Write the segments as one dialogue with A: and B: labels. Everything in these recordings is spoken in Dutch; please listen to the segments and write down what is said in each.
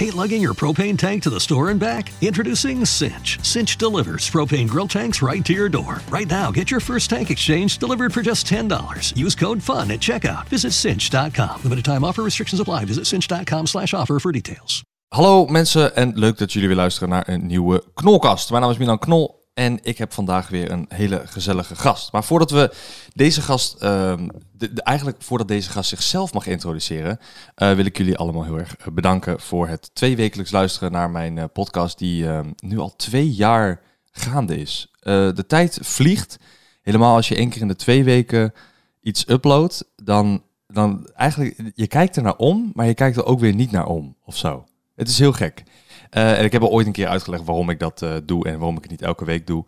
A: Hey, lugging your propane tank to the store and back? Introducing Cinch. Cinch delivers propane grill tanks right to your door. Right now, get your first tank exchange delivered for just $10. Use code FUN at checkout. Visit cinch.com. Limited time offer restrictions apply. Visit cinch.com slash offer for details.
B: Hallo mensen en leuk dat jullie weer luisteren naar een nieuwe Knolkast. Mijn naam is Milan Knol en ik heb vandaag weer een hele gezellige gast. Maar voordat we deze gast, ehm, de, eigenlijk voordat deze gast zichzelf mag introduceren, eh, wil ik jullie allemaal heel erg eh, bedanken voor het tweewekelijks luisteren naar mijn eh, podcast die ehm, nu al twee jaar gaande is. De tijd vliegt. Helemaal als je één keer in de twee weken iets uploadt, dan, dan eigenlijk, je kijkt er naar om, maar je kijkt er ook weer niet naar om of zo. Het is heel gek. Eh, en ik heb al ooit een keer uitgelegd waarom ik dat eh, doe en waarom ik het niet elke week doe.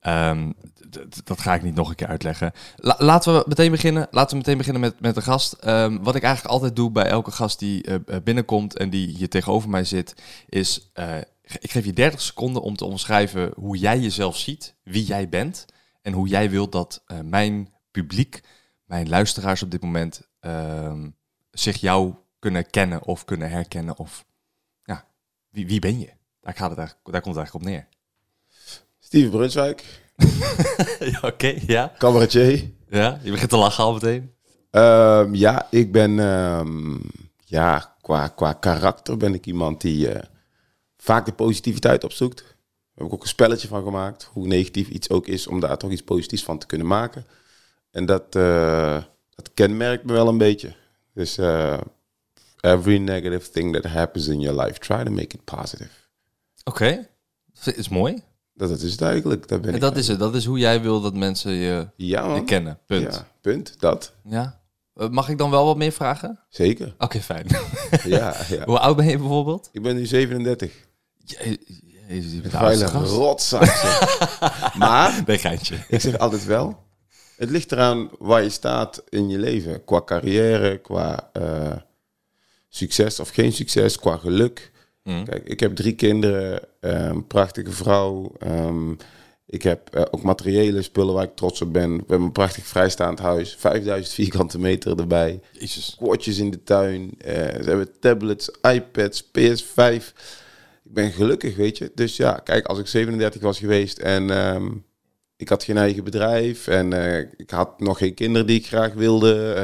B: Ehm, dat ga ik niet nog een keer uitleggen. La- laten we meteen beginnen. Laten we meteen beginnen met, met de gast. Ehm, wat ik eigenlijk altijd doe bij elke gast die eh, binnenkomt en die hier tegenover mij zit, is ik geef je 30 seconden om te omschrijven hoe jij jezelf ziet, wie jij bent en hoe jij wilt dat mijn publiek, mijn luisteraars op dit moment, ehm, zich jou kunnen kennen of kunnen herkennen of wie, wie ben je? Daar, gaat het eigenlijk, daar komt het eigenlijk op neer.
C: Steven Brunswijk,
B: ja, oké, ja.
C: cabaretier.
B: Ja, je begint te lachen al meteen.
C: Ehm, ja, ik ben... ehm, ja, qua, qua karakter ben ik iemand die eh, vaak de positiviteit opzoekt. Daar heb ik ook een spelletje van gemaakt. Hoe negatief iets ook is, om daar toch iets positiefs van te kunnen maken. En dat, eh, dat kenmerkt me wel een beetje. Dus eh, every negative thing that happens in your life, try to make it positive.
B: Oké, dat is mooi.
C: Dat, dat is het eigenlijk. Dat ben
B: En
C: ik
B: dat is het. Dat is hoe jij wil dat mensen je,
C: Ja,
B: je
C: man.
B: kennen. Punt.
C: Ja, punt. Dat.
B: Ja. Eh, Mag ik dan wel wat meer vragen?
C: Zeker.
B: Oké, fijn.
C: Ja, ja.
B: hoe oud ben je bijvoorbeeld?
C: Ik ben nu 37.
B: Je, Jezus, je bent gast.
C: rotzak. maar
B: Nee, geintje.
C: ik zeg altijd wel, het ligt eraan waar je staat in je leven. Qua carrière, qua eh, succes of geen succes, qua geluk.
B: Mm.
C: Kijk, ik heb drie kinderen, een prachtige vrouw. ehm, ik heb eh, ook materiële spullen waar ik trots op ben. We hebben een prachtig vrijstaand huis, 5000 vierkante meter erbij.
B: Jezus.
C: In de tuin. eh, ze hebben tablets, iPads, PS5. Ik ben gelukkig, weet je. Dus ja, kijk, als ik 37 was geweest en ehm, ik had geen eigen bedrijf en eh, ik had nog geen kinderen die ik graag wilde,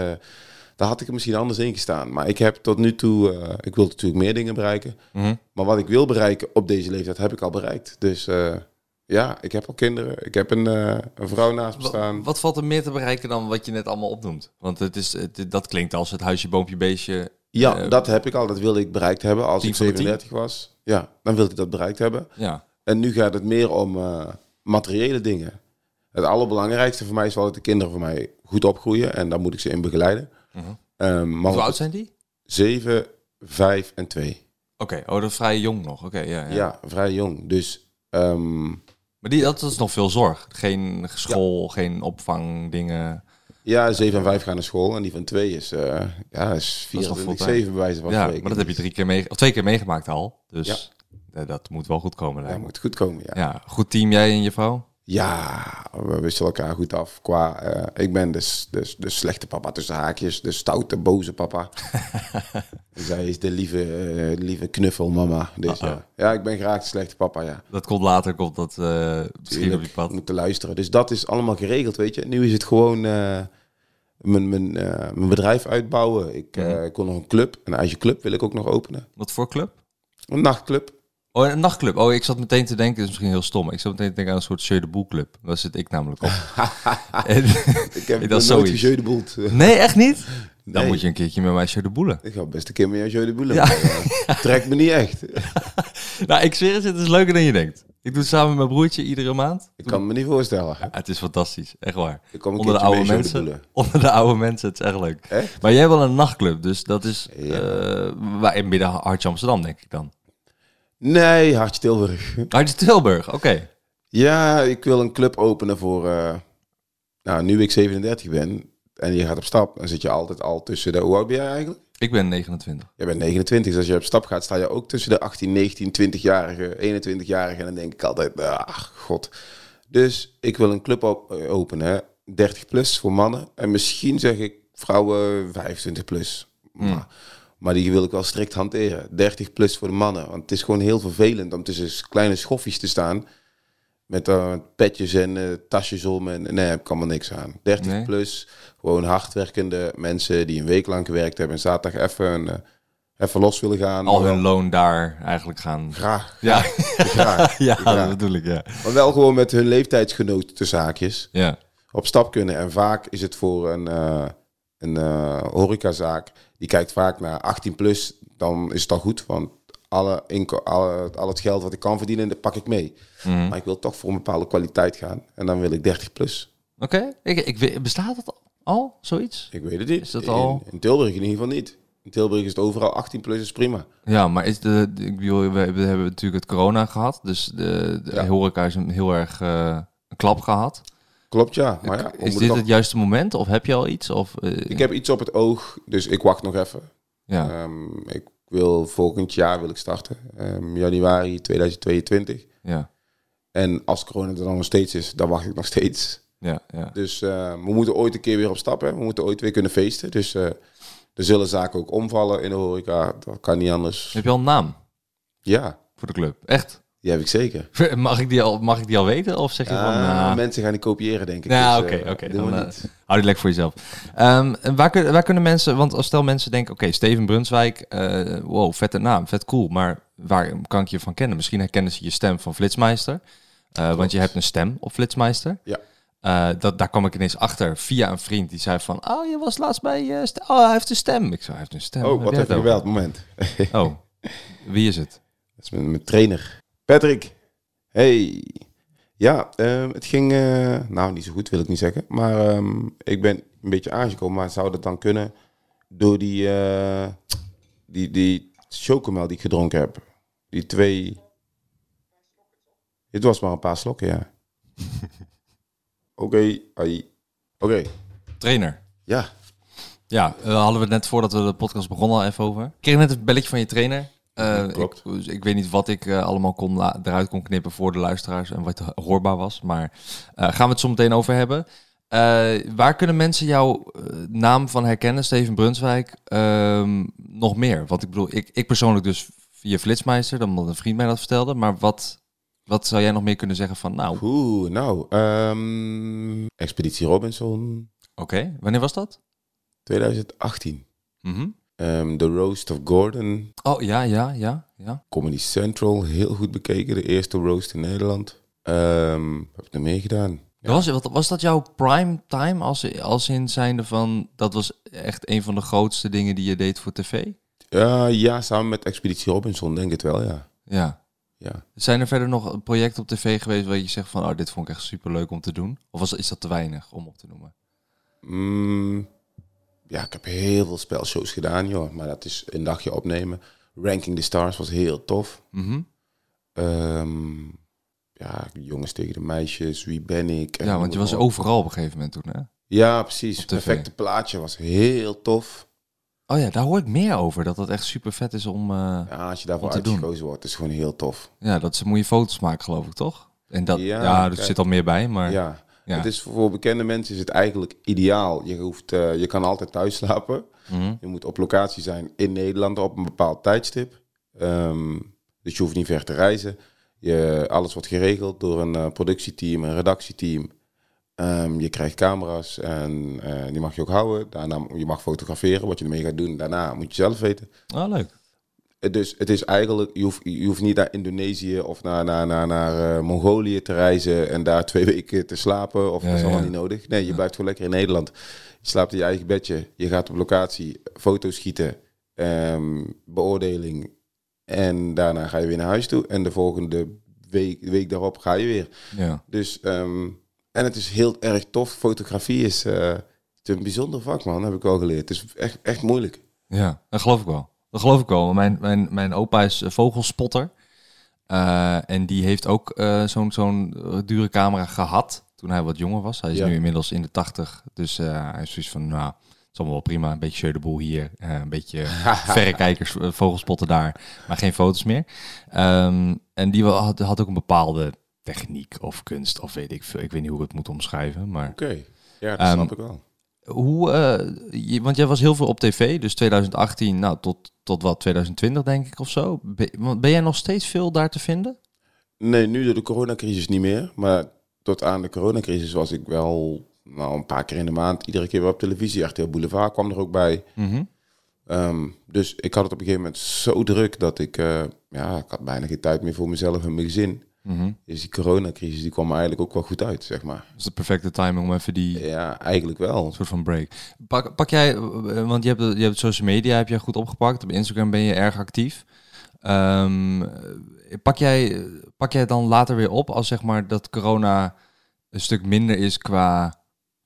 C: dan had ik er misschien anders in gestaan. Maar ik heb tot nu toe, eh, ik wil natuurlijk meer dingen bereiken.
B: Mhm.
C: Maar wat ik wil bereiken op deze leeftijd heb ik al bereikt. Dus eh, ja, ik heb al kinderen. Ik heb een, eh, een vrouw naast me staan.
B: Wat valt er meer te bereiken dan wat je net allemaal opnoemt? Want het is, het, dat klinkt als het huisje, boompje, beestje.
C: Ja, dat heb ik al. Dat wilde ik bereikt hebben als ik
B: van de tien?
C: 37 was. Ja, dan wilde ik dat bereikt hebben.
B: Ja.
C: En nu gaat het meer om materiële dingen. Het allerbelangrijkste voor mij is wel dat de kinderen voor mij goed opgroeien. En daar moet ik ze in begeleiden.
B: Mhm.
C: Ehm, maar
B: Hoe oud zijn die?
C: 7, 5 en 2.
B: Oké, oh, dat is vrij jong nog. Oké, ja,
C: Ja.
B: ja.
C: vrij jong. Dus ehm,
B: Maar die, dat is nog veel zorg. Geen school, geen opvangdingen.
C: ja, 7 en 5 gaan naar school. En die van 2 is, eh ja, is
B: is nog
C: 24,
B: fulltime.
C: 7 bij wijze van
B: Ja, maar dat heb je drie keer mee, of twee keer meegemaakt al. Dus dat moet wel goed komen.
C: Ja,
B: lijkt me.
C: moet goed komen, ja.
B: Ja, goed team, jij en je vrouw?
C: Ja, we wisselen elkaar goed af. Qua, eh, ik ben dus, dus de slechte papa tussen haakjes, de stoute, boze papa. Zij is de lieve, eh, lieve knuffelmama. Dus ja. ja, ik ben graag de slechte papa, ja.
B: Dat komt later, komt dat eh, misschien op die pad.
C: moeten luisteren. Dus dat is allemaal geregeld, weet je. Nu is het gewoon mijn, mijn, mijn bedrijf uitbouwen. Ik,
B: Mhm.
C: ik wil nog een club, een eigen club wil ik ook nog openen.
B: Wat voor club?
C: Een nachtclub.
B: Oh, een nachtclub. Oh, ik zat meteen te denken, dat is misschien heel stom. Ik zat meteen te denken aan een soort Jeu de Boel club. Daar zit ik namelijk op. En-
C: Ik heb
B: dat
C: nooit gejeu de boel.
B: nee, echt niet? Dan moet je een keertje met mij Jeu de Boelen.
C: Ik ga best een keer met jou jeu de boel.
B: Ja.
C: Ja. Trekt me niet echt.
B: Nou, ik zweer het, het is leuker dan je denkt. Ik doe het samen met mijn broertje iedere maand.
C: Ik kan me niet voorstellen.
B: Ja, het is fantastisch, echt waar.
C: Ik kom
B: Onder de oude mensen.
C: Jeu de
B: Onder de oude mensen, het is echt leuk.
C: Echt?
B: Maar jij hebt wel een nachtclub, dus dat is
C: Ja.
B: waar in midden Hartje Amsterdam, denk ik dan.
C: Nee, Hartje Tilburg.
B: Hartje Tilburg, oké.
C: Ja, ik wil een club openen voor... eh, nou, nu ik 37 ben en je gaat op stap, dan zit je altijd al tussen de... Hoe oud ben jij eigenlijk?
B: Ik ben 29.
C: Je bent 29, dus als je op stap gaat, sta je ook tussen de 18, 19, 20-jarige, 21-jarige. En dan denk ik altijd, ach, god. Dus ik wil een club op, eh, openen, hè. 30 plus voor mannen. En misschien zeg ik vrouwen 25 plus. Maar, maar die wil ik wel strikt hanteren. 30 plus voor de mannen. Want het is gewoon heel vervelend om tussen kleine schoffies te staan. Met eh, petjes en eh, tasjes om. En nee, heb ik allemaal niks aan. 30
B: Nee?
C: plus, gewoon hardwerkende mensen die een week lang gewerkt hebben. En zaterdag even, eh, even los willen gaan.
B: Al hun loon daar eigenlijk gaan.
C: Graag,
B: Ja,
C: graag.
B: ja
C: graag.
B: dat bedoel ik, ja.
C: Maar wel gewoon met hun leeftijdsgenoten te zaakjes
B: Ja,
C: op stap kunnen. En vaak is het voor een, een horecazaak, die kijkt vaak naar 18 plus, dan is het al goed. Want alle, alle, al het geld wat ik kan verdienen, dat pak ik mee.
B: Mhm.
C: Maar ik wil toch voor een bepaalde kwaliteit gaan. En dan wil ik 30 plus.
B: oké. Ik, ik, bestaat dat al, zoiets?
C: Ik weet het niet.
B: Is dat al-
C: in Tilburg in ieder geval niet. In Tilburg is het overal 18 plus, is prima.
B: Ja, maar is de, ik bedoel, we, hebben natuurlijk het corona gehad, dus de, de
C: Ja.
B: horeca is een heel erg eh, een klap gehad.
C: Klopt, ja. Maar ja,
B: is dit het juiste moment of heb je al iets? Of, eh,
C: Ik heb iets op het oog, dus ik wacht nog even.
B: ja.
C: Ehm, ik wil volgend jaar wil ik starten. Ehm, januari 2022.
B: ja,
C: En als corona er dan nog steeds is, dan wacht ik nog steeds.
B: ja, ja.
C: Dus eh, we moeten ooit een keer weer op stap. Hè? We moeten ooit weer kunnen feesten. Dus eh, er zullen zaken ook omvallen in de horeca. Dat kan niet anders.
B: Heb je al een naam
C: Ja,
B: voor de club? Echt?
C: Die heb ik zeker.
B: Mag ik die al, mag ik die al weten? Of zeg je van...
C: Ah,
B: nou,
C: mensen gaan die kopiëren, denk ik.
B: Ja,
C: Dus,
B: oké,
C: eh,
B: oké. Dan, eh,
C: niet.
B: Hou die lekker voor jezelf. En waar, kun- waar kunnen mensen, want als stel mensen denken, oké, Steven Brunswijk, eh, wow, vette naam, vet cool, maar waar kan ik je van kennen? Misschien herkennen ze je stem van Flitsmeister, want je hebt een stem op Flitsmeister.
C: Ja.
B: Dat, daar kwam ik ineens achter via een vriend die zei van, oh, je was laatst bij, oh, hij heeft een stem. Ik zei, hij heeft een stem.
C: Oh, wat heb je
B: het over?
C: gebeld? Moment.
B: Oh, wie is het?
C: Dat is mijn, mijn trainer. Patrick. Hey. Ja, ehm, het ging... eh, nou, niet zo goed wil ik niet zeggen. Maar ehm, ik ben een beetje aangekomen. Maar zou dat dan kunnen door die... eh die, die chocomel die ik gedronken heb. Die twee... Dit was maar een paar slokken, ja. Oké. Oké,
B: Trainer.
C: ja.
B: Ja, eh, hadden we het net voordat we de podcast begonnen al even over. Ik kreeg net een belletje van je trainer.
C: Klopt.
B: Ik, ik weet niet wat ik eh, allemaal kon eruit kon knippen voor de luisteraars en wat hoorbaar was. Maar eh, gaan we het zo meteen over hebben. Waar kunnen mensen jouw naam van herkennen, Steven Brunswijk, ehm, nog meer? Want ik bedoel, ik, ik persoonlijk dus via Flitsmeister, dan omdat een vriend mij dat vertelde. Maar wat, wat zou jij nog meer kunnen zeggen van, nou, oké,
C: Oeh, nou. ehm, Expeditie Robinson,
B: wanneer was dat?
C: 2018.
B: Mhm.
C: Ehm The Roast of Gordon,
B: Oh, ja, ja, ja, ja.
C: Comedy Central, heel goed bekeken. De eerste roast in Nederland. Wat heb ik nog meer gedaan? Ja.
B: Was, wat, was dat jouw prime time als, als in zijnde van... Dat was echt een van de grootste dingen die je deed voor tv?
C: Ja, ja, samen met Expeditie Robinson, denk ik het wel, ja.
B: Ja.
C: ja.
B: Zijn er verder nog projecten op tv geweest waar je zegt van... Oh, dit vond ik echt super leuk om te doen? Of was, is dat te weinig om op te noemen?
C: Mm, ja, ik heb heel veel spelshows gedaan, joh. Maar dat is een dagje opnemen. Ranking the Stars was heel tof.
B: Mhm.
C: Ehm, ja, jongens tegen de meisjes, wie ben ik? En
B: Ja, want je was overal op een gegeven moment toen, hè?
C: Ja, precies. Perfecte plaatje was heel tof.
B: Oh ja, daar hoor ik meer over. Dat dat echt super vet is om... eh,
C: Ja, als je daarvoor
B: te doen.
C: uitgekozen wordt, is gewoon heel tof.
B: ja, dat ze mooie foto's maken, geloof ik, toch? En dat, ja,
C: Ja,
B: er
C: kijk.
B: zit al meer bij, maar...
C: Ja.
B: Ja.
C: Het is voor bekende mensen is het eigenlijk ideaal. Je, hoeft, eh, je kan altijd thuis slapen.
B: Mhm.
C: Je moet op locatie zijn in Nederland op een bepaald tijdstip. Ehm, dus je hoeft niet ver te reizen. Je, alles wordt geregeld door een eh, productieteam, een redactieteam. Ehm, je krijgt camera's en eh, die mag je ook houden. Daarna je mag fotograferen, wat je ermee gaat doen. Daarna moet je zelf weten.
B: Oh, leuk.
C: Dus het is eigenlijk, je hoeft, je hoeft niet naar Indonesië of naar, naar, naar, naar eh, Mongolië te reizen en daar twee weken te slapen. Of
B: Ja,
C: dat is allemaal
B: ja.
C: niet nodig. Nee, je blijft gewoon lekker in Nederland. Je slaapt in je eigen bedje. Je gaat op locatie, foto's schieten, ehm, beoordeling. En daarna ga je weer naar huis toe. En de volgende week, week daarop ga je weer.
B: Ja.
C: Dus, ehm, en het is heel erg tof. Fotografie is, het is een bijzonder vak, man. Heb ik wel geleerd. Het is echt, echt moeilijk.
B: Ja, dat geloof ik wel. Dat geloof ik wel. Mijn, mijn, mijn opa is eh, vogelspotter. Eh, en die heeft ook eh, zo'n zo'n dure camera gehad toen hij wat jonger was. Hij is
C: Ja.
B: nu inmiddels in de tachtig. Dus hij is zoiets van, nou, het is allemaal wel prima. Een beetje show de boel hier. een beetje verrekijkers, vogelspotten daar. Maar geen foto's meer. Ehm, en die had, had ook een bepaalde techniek of kunst of weet ik veel. Ik weet niet hoe ik het moet omschrijven. Maar
C: Oké, ja, dat
B: Ehm,
C: snap ik wel.
B: Hoe, eh, je- want jij was heel veel op tv, dus 2018 nou, tot, tot wat, 2020 denk ik of zo. Ben, ben jij nog steeds veel daar te vinden?
C: Nee, nu door de coronacrisis niet meer. Maar tot aan de coronacrisis was ik wel nou, een paar keer in de maand, iedere keer weer op televisie. RTL Boulevard kwam er ook bij.
B: Mhm.
C: Ehm, dus ik had het op een gegeven moment zo druk dat ik, eh, ja, ik had bijna geen tijd meer voor mezelf en mijn gezin.
B: Mhm.
C: Dus die coronacrisis die kwam eigenlijk ook wel goed uit, zeg maar.
B: Is de perfecte timing om even die
C: Ja, eigenlijk wel.
B: soort van break. Pak, pak jij, eh, want je hebt, je hebt social media heb jij goed opgepakt. Op Instagram ben je erg actief. Ehm, eh, pak, jij, pak jij dan later weer op als zeg maar dat corona een stuk minder is qua,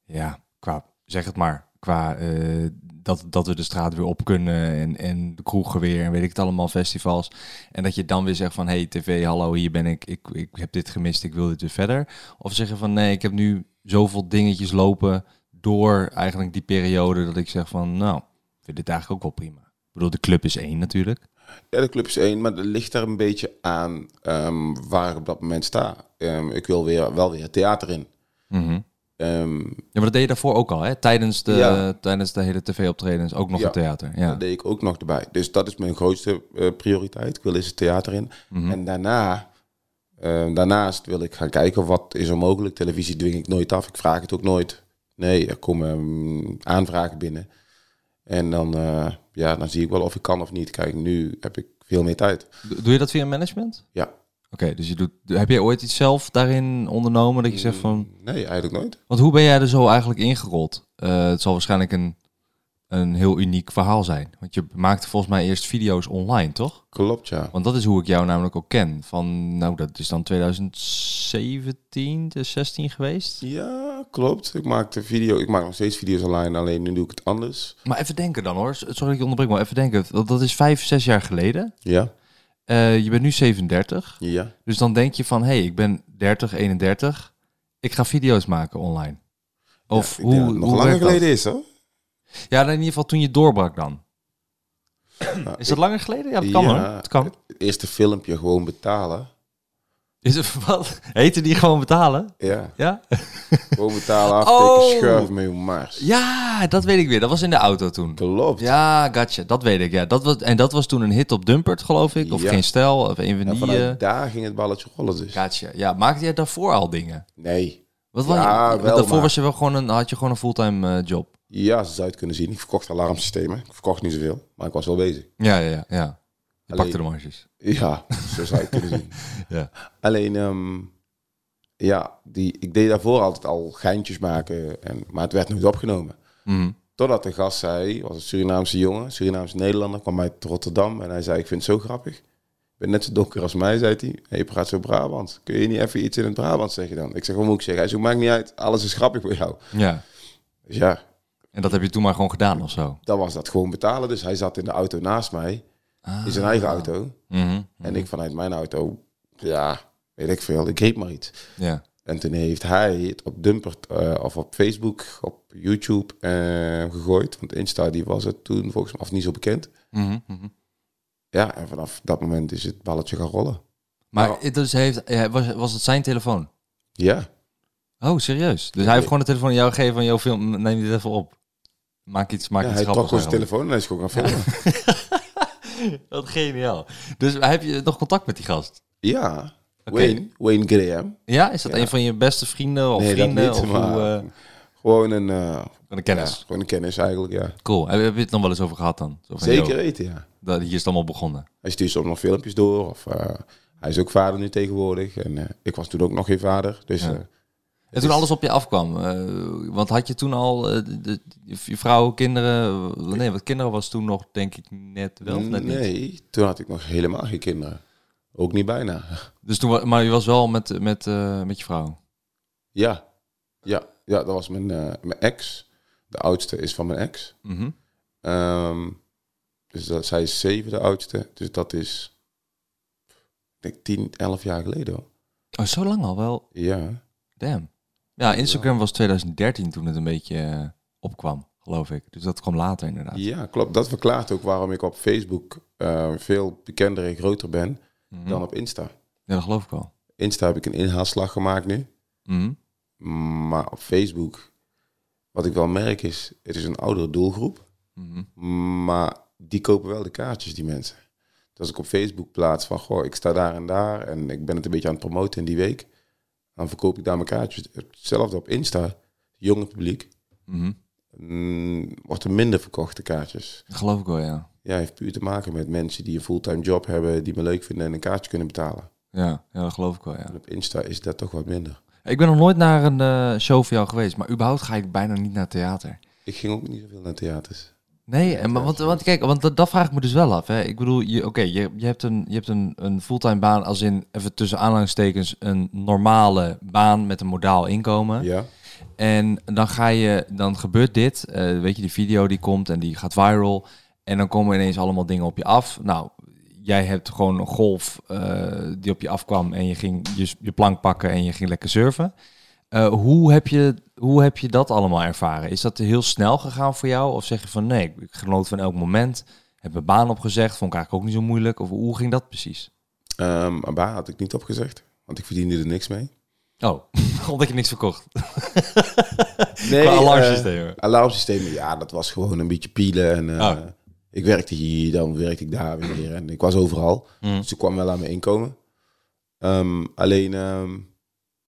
B: ja, qua, zeg het maar, qua eh, dat, dat we de straat weer op kunnen en, en de kroegen weer en weet ik het allemaal, festivals. En dat je dan weer zegt van, hey tv, hallo, hier ben ik, ik, ik heb dit gemist, ik wil dit weer verder. Of zeggen van, nee, ik heb nu zoveel dingetjes lopen door eigenlijk die periode dat ik zeg van, nou, vind dit eigenlijk ook wel prima. Ik bedoel, de club is één natuurlijk.
C: Ja, de club is één, maar dat ligt daar een beetje aan ehm, waar ik op dat moment sta. Ehm, ik wil weer, wel weer theater in.
B: Mhm.
C: Ehm,
B: Ja, maar dat deed je daarvoor ook al, hè? Tijdens de,
C: Ja.
B: tijdens de hele tv-optredens, ook nog
C: Ja.
B: een theater. Ja.
C: Dat deed ik ook nog erbij. Dus dat is mijn grootste eh, prioriteit. Ik wil eens het theater in.
B: Mhm.
C: En daarna, eh, daarnaast wil ik gaan kijken wat is er mogelijk. Televisie dwing ik nooit af. Ik vraag het ook nooit. Nee, er komen mm, aanvragen binnen. En dan, eh, ja, dan zie ik wel of ik kan of niet. Kijk, nu heb ik veel meer tijd.
B: Do- Doe je dat via management?
C: Ja.
B: Oké, dus je doet, heb jij ooit iets zelf daarin ondernomen dat je zegt van...
C: Nee, eigenlijk nooit.
B: Want hoe ben jij er zo eigenlijk ingerold? Eh, het zal waarschijnlijk een, een heel uniek verhaal zijn. Want je maakte volgens mij eerst video's online, toch?
C: Klopt, ja.
B: Want dat is hoe ik jou namelijk ook ken. Van, nou, dat is dan 2017, 16 geweest.
C: Ja, klopt. Ik maakte video. Ik maak nog steeds video's online, alleen nu doe ik het anders.
B: Maar even denken dan hoor. Sorry dat ik je onderbreek, maar even denken. Dat, dat is vijf, zes jaar geleden.
C: Ja,
B: Eh, je bent nu 37.
C: ja.
B: Dus dan denk je van, hé, hey, ik ben 30, 31. Ik ga video's maken online. Of
C: Ja,
B: hoe,
C: het nog
B: hoe
C: langer
B: dat?
C: geleden is, hoor.
B: Ja, in ieder geval toen je doorbrak dan.
C: Nou,
B: Is dat langer geleden? Ja, dat kan hoor. Dat kan.
C: Het eerste filmpje gewoon betalen.
B: Is het wat? Heten die gewoon betalen?
C: Ja,
B: Ja?
C: gewoon betalen, aftikken,
B: Oh.
C: schurf mee Mars.
B: Ja, dat weet ik weer. Dat was in de auto toen.
C: Klopt.
B: Ja, gotcha. Dat weet ik. Ja, dat was, en dat was toen een hit op Dumpert, geloof ik. Of
C: Ja.
B: geen stijl. Of een van die... eh,
C: daar ging het balletje rollen dus.
B: Gotcha. Ja, maakte jij daarvoor al dingen?
C: Nee.
B: Wat was
C: Ja,
B: je,
C: wel,
B: daarvoor
C: maar-
B: was je wel gewoon een, had je gewoon een fulltime eh, job.
C: Ja, ze zou het kunnen zien. Ik verkocht alarmsystemen. Ik verkocht niet zoveel, maar ik was wel bezig.
B: Ja, ja, ja. ja. Je
C: Alleen-
B: pakte de marges.
C: Ja, zo zou het kunnen zien.
B: Ja.
C: Alleen, ehm, ja, die, ik deed daarvoor altijd al geintjes maken, en, maar het werd nooit opgenomen.
B: Mhm.
C: Totdat de gast zei, was een Surinaamse jongen, Surinaamse Nederlander, kwam uit Rotterdam en hij zei, ik vind het zo grappig. Ik ben net zo donker als mij, zei hij. Hey, je praat zo Brabant. Kun je niet even iets in het Brabant zeggen dan? Ik zeg, wat moet ik zeggen? Hij zei, maakt niet uit, alles is grappig voor jou.
B: ja.
C: Dus ja,
B: En dat heb je toen maar gewoon gedaan of zo?
C: dan was dat gewoon betalen. Dus hij zat in de auto naast mij, in zijn eigen auto.
B: Mhm.
C: En ik vanuit mijn auto, ja, weet ik veel, ik riep maar iets.
B: Ja.
C: En toen heeft hij het op Dumpert eh, of op Facebook, op YouTube eh, gegooid. Want Insta die was het toen volgens mij of niet zo bekend.
B: Mhm, mhm.
C: Ja, en vanaf dat moment is het balletje gaan rollen.
B: Maar het dus heeft, was, was het zijn telefoon?
C: Ja,
B: Oh, serieus? Dus hij heeft gewoon de telefoon aan jou gegeven van, joh, film, neem dit even op. Maak iets, maak
C: ja
B: iets
C: hij trok
B: grappigs.
C: gewoon zijn telefoon en hij is gewoon gaan filmen.
B: Wat geniaal. Dus heb je nog contact met die gast?
C: Ja. Wayne, Wayne Graham.
B: Ja, is dat
C: Ja.
B: een van je beste vrienden of
C: Nee, dat
B: vrienden?
C: niet,
B: of
C: maar
B: hoe, eh,
C: Gewoon een, eh,
B: een kennis?
C: ja, gewoon een kennis eigenlijk, ja.
B: Cool. Heb, heb je het nog wel eens over gehad dan? Zo van,
C: Zeker
B: joh,
C: weten, ja.
B: dat, hier is het allemaal begonnen.
C: Hij stuurt soms nog filmpjes door. Of, eh, hij is ook vader nu tegenwoordig. En ik was toen ook nog geen vader. Dus
B: Ja. En toen alles op je afkwam, eh, want had je toen al eh, de, je vrouw, kinderen? Nee, wat kinderen was toen nog, denk ik, net wel. of Net niet.
C: nee, toen had ik nog helemaal geen kinderen. Ook niet bijna.
B: Dus toen, maar je was wel met, met, eh, met je vrouw.
C: Ja, ja, ja dat was mijn, mijn ex. De oudste is van mijn ex.
B: Mhm.
C: Ehm, dus dat, zij is zeven, de oudste. Dus dat is... Ik denk 10, 11 jaar geleden hoor.
B: Oh, zo lang al wel.
C: Ja.
B: Damn. Ja, Instagram was 2013 toen het een beetje eh, opkwam, geloof ik. Dus dat kwam later inderdaad.
C: ja, klopt. Dat verklaart ook waarom ik op Facebook eh, veel bekender en groter ben
B: Mhm.
C: dan op Insta.
B: Ja, dat geloof ik wel.
C: Insta heb ik een inhaalslag gemaakt nu.
B: Mhm.
C: Maar op Facebook, wat ik wel merk is, het is een oudere doelgroep.
B: Mhm.
C: Maar die kopen wel de kaartjes, die mensen. Dus als ik op Facebook plaats van, goh, ik sta daar en daar en ik ben het een beetje aan het promoten in die week, dan verkoop ik daar mijn kaartjes. Hetzelfde op Insta, jonge publiek,
B: Mhm.
C: mm, wordt er minder verkochte kaartjes.
B: Dat geloof ik wel, ja.
C: Ja, heeft puur te maken met mensen die een fulltime job hebben, die me leuk vinden en een kaartje kunnen betalen.
B: Ja, ja dat geloof ik wel, ja.
C: En op Insta is dat toch wat minder.
B: Ik ben nog nooit naar een eh, show van jou geweest, maar überhaupt ga ik bijna niet naar theater.
C: Ik ging ook niet zoveel naar theaters.
B: Nee, en, maar, want, want kijk, want dat, dat vraag ik me dus wel af. Hè. Ik bedoel, je, oké, je, je hebt, een, je hebt een, een fulltime baan als in, even tussen aanhalingstekens, een normale baan met een modaal inkomen.
C: Ja,
B: En dan ga je, dan gebeurt dit. eh, weet je, die video die komt en die gaat viral. En dan komen ineens allemaal dingen op je af. Nou, jij hebt gewoon een golf eh, die op je afkwam en je ging je, je plank pakken en je ging lekker surfen. Eh, hoe, heb je, hoe heb je dat allemaal ervaren? Is dat heel snel gegaan voor jou? Of zeg je van nee, ik genoot van elk moment. Heb mijn baan opgezegd, vond ik eigenlijk ook niet zo moeilijk. Of hoe ging dat precies?
C: Ehm een baan had ik niet opgezegd, want ik verdiende er niks mee.
B: Oh, omdat je niks verkocht.
C: Nee,
B: alarmsystemen.
C: alarmsystemen, ja, dat was gewoon een beetje pielen. En, eh,
B: Oh.
C: Ik werkte hier, dan werkte ik daar weer. En ik was overal.
B: Mm.
C: Dus ik kwam wel aan mijn inkomen. Ehm, alleen, ehm,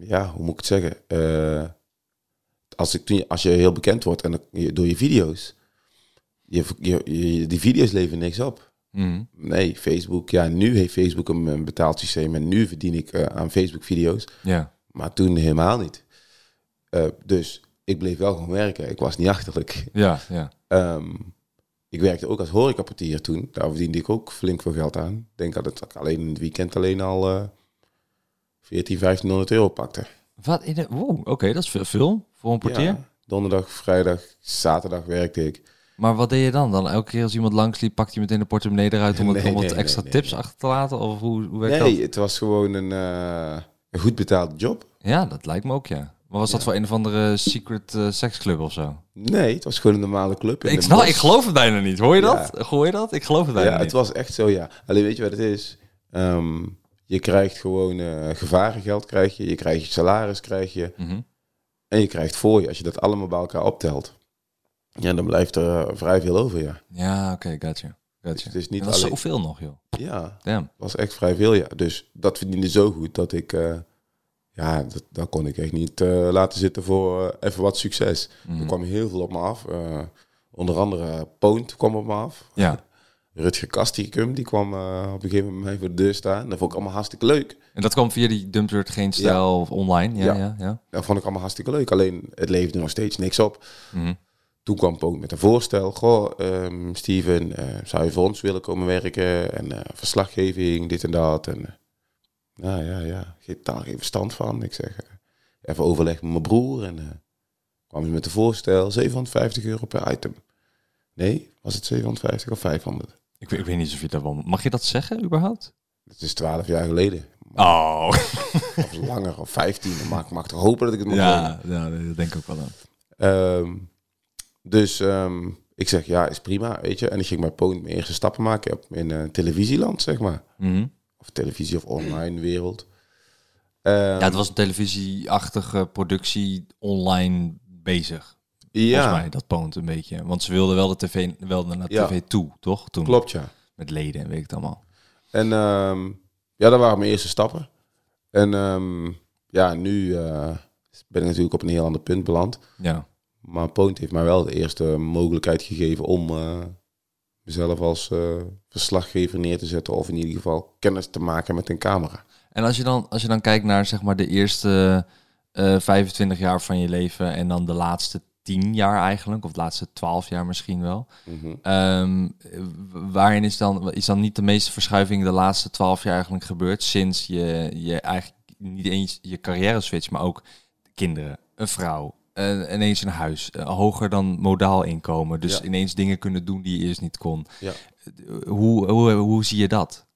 C: Ja, hoe moet ik het zeggen? Eh, als, ik, als je heel bekend wordt en je- door je video's, je, je, je- die video's leveren niks op.
B: Mm.
C: Nee, Facebook, ja, nu heeft Facebook een, een betaald systeem en nu verdien ik eh, aan Facebook-video's.
B: Ja.
C: Maar toen helemaal niet. Eh, dus ik bleef wel gewoon werken. Ik was niet achterlijk.
B: Ja, ja.
C: Ehm, ik werkte ook als horecaportier toen. Daar verdiende ik ook flink veel geld aan. Ik denk dat ik alleen in het weekend alleen al 14, 1500 euro pakte.
B: Wat in de... Wow, oké, dat is veel, veel voor een portier.
C: Ja, donderdag, vrijdag, zaterdag werkte ik.
B: Maar wat deed je dan? Dan elke keer als iemand langsliep, pakte je meteen de portemonnee eruit om, het,
C: Nee,
B: om
C: nee,
B: extra
C: nee,
B: tips achter te laten? Of hoe, hoe werkt
C: Nee,
B: dat?
C: het was gewoon een, eh, een goed betaalde job.
B: Ja, dat lijkt me ook, ja. Maar was dat voor een of andere secret eh, seksclub of zo?
C: Nee, het was gewoon een normale club. in
B: Ik, snap, ik geloof het bijna niet. Hoor je
C: Ja.
B: dat? Hoor je dat? Ik geloof het bijna
C: Ja,
B: niet.
C: het was echt zo, ja. Alleen weet je wat het is? Ehm, je krijgt gewoon eh gevarengeld, krijg je. Je krijgt je salaris, krijg je.
B: Mhm.
C: En je krijgt voor je, als je dat allemaal bij elkaar optelt. Ja, dan blijft er eh, vrij veel over, ja.
B: Ja, oké, gotcha.
C: Dus het is niet
B: dat
C: alleen-
B: zoveel nog, joh.
C: Ja,
B: Damn.
C: was echt vrij veel, ja. Dus dat verdiende zo goed dat ik... eh, ja, dat, dat kon ik echt niet laten zitten voor even wat succes.
B: Mhm.
C: Er kwam heel veel op me af. onder andere Poont kwam op me af.
B: Ja.
C: Rutger Kastikum, die kwam eh, op een gegeven moment mij voor de deur staan. Dat vond ik allemaal hartstikke leuk.
B: En dat kwam via die Dumpert Geen Stijl of online? Ja, ja,
C: Ja.
B: ja.
C: Dat vond ik allemaal hartstikke leuk. Alleen, het leverde nog steeds niks op.
B: Mhm.
C: Toen kwam Poont met een voorstel. Goh, ehm, Steven, eh, zou je voor ons willen komen werken? En eh, verslaggeving, dit en dat. En, nou ja, ja, geen taal, geen verstand van. Ik zeg, even overleg met mijn broer. En kwam ze met een voorstel, 750 euro per item. Nee, was het 750 of 500?
B: Ik, weet- ik weet niet of je dat wel... Mag je dat zeggen, überhaupt?
C: Dat is 12 jaar geleden.
B: Oh.
C: Of langer, of 15. Maar ik mag toch hopen dat ik het mag
B: ja, ja, nee, dat denk ik ook wel aan.
C: Ehm, dus ehm, ik zeg, ja, is prima, weet je. En ik ging bij Poont mijn eerste stappen maken op, in eh, televisieland, zeg maar.
B: Mhm.
C: Of televisie of online wereld. Ehm,
B: Ja, het was een televisieachtige productie online bezig.
C: Ja,
B: Volgens mij, dat poont een beetje. Want ze wilden wel de tv, wel naar
C: Ja.
B: tv toe, toch? Toen.
C: klopt, ja.
B: Met leden en weet ik het allemaal.
C: En ehm, ja, dat waren mijn eerste stappen. En ehm, ja, nu eh, ben ik natuurlijk op een heel ander punt beland.
B: Ja.
C: Maar Poont heeft mij wel de eerste mogelijkheid gegeven om eh, mezelf als eh, verslaggever neer te zetten. Of in ieder geval kennis te maken met een camera.
B: En als je dan, als je dan kijkt naar zeg maar de eerste eh 25 jaar van je leven en dan de laatste 10 jaar eigenlijk, of de laatste 12 jaar misschien wel. Ehm, waarin is dan, is dan niet de meeste verschuiving de laatste 12 jaar eigenlijk gebeurd sinds je, je eigenlijk niet eens je carrière switch, maar ook kinderen, een vrouw, ineens een huis, hoger dan modaal inkomen. Dus
C: Ja.
B: ineens dingen kunnen doen die je eerst niet kon.
C: Ja.
B: Hoe, hoe, hoe zie je dat?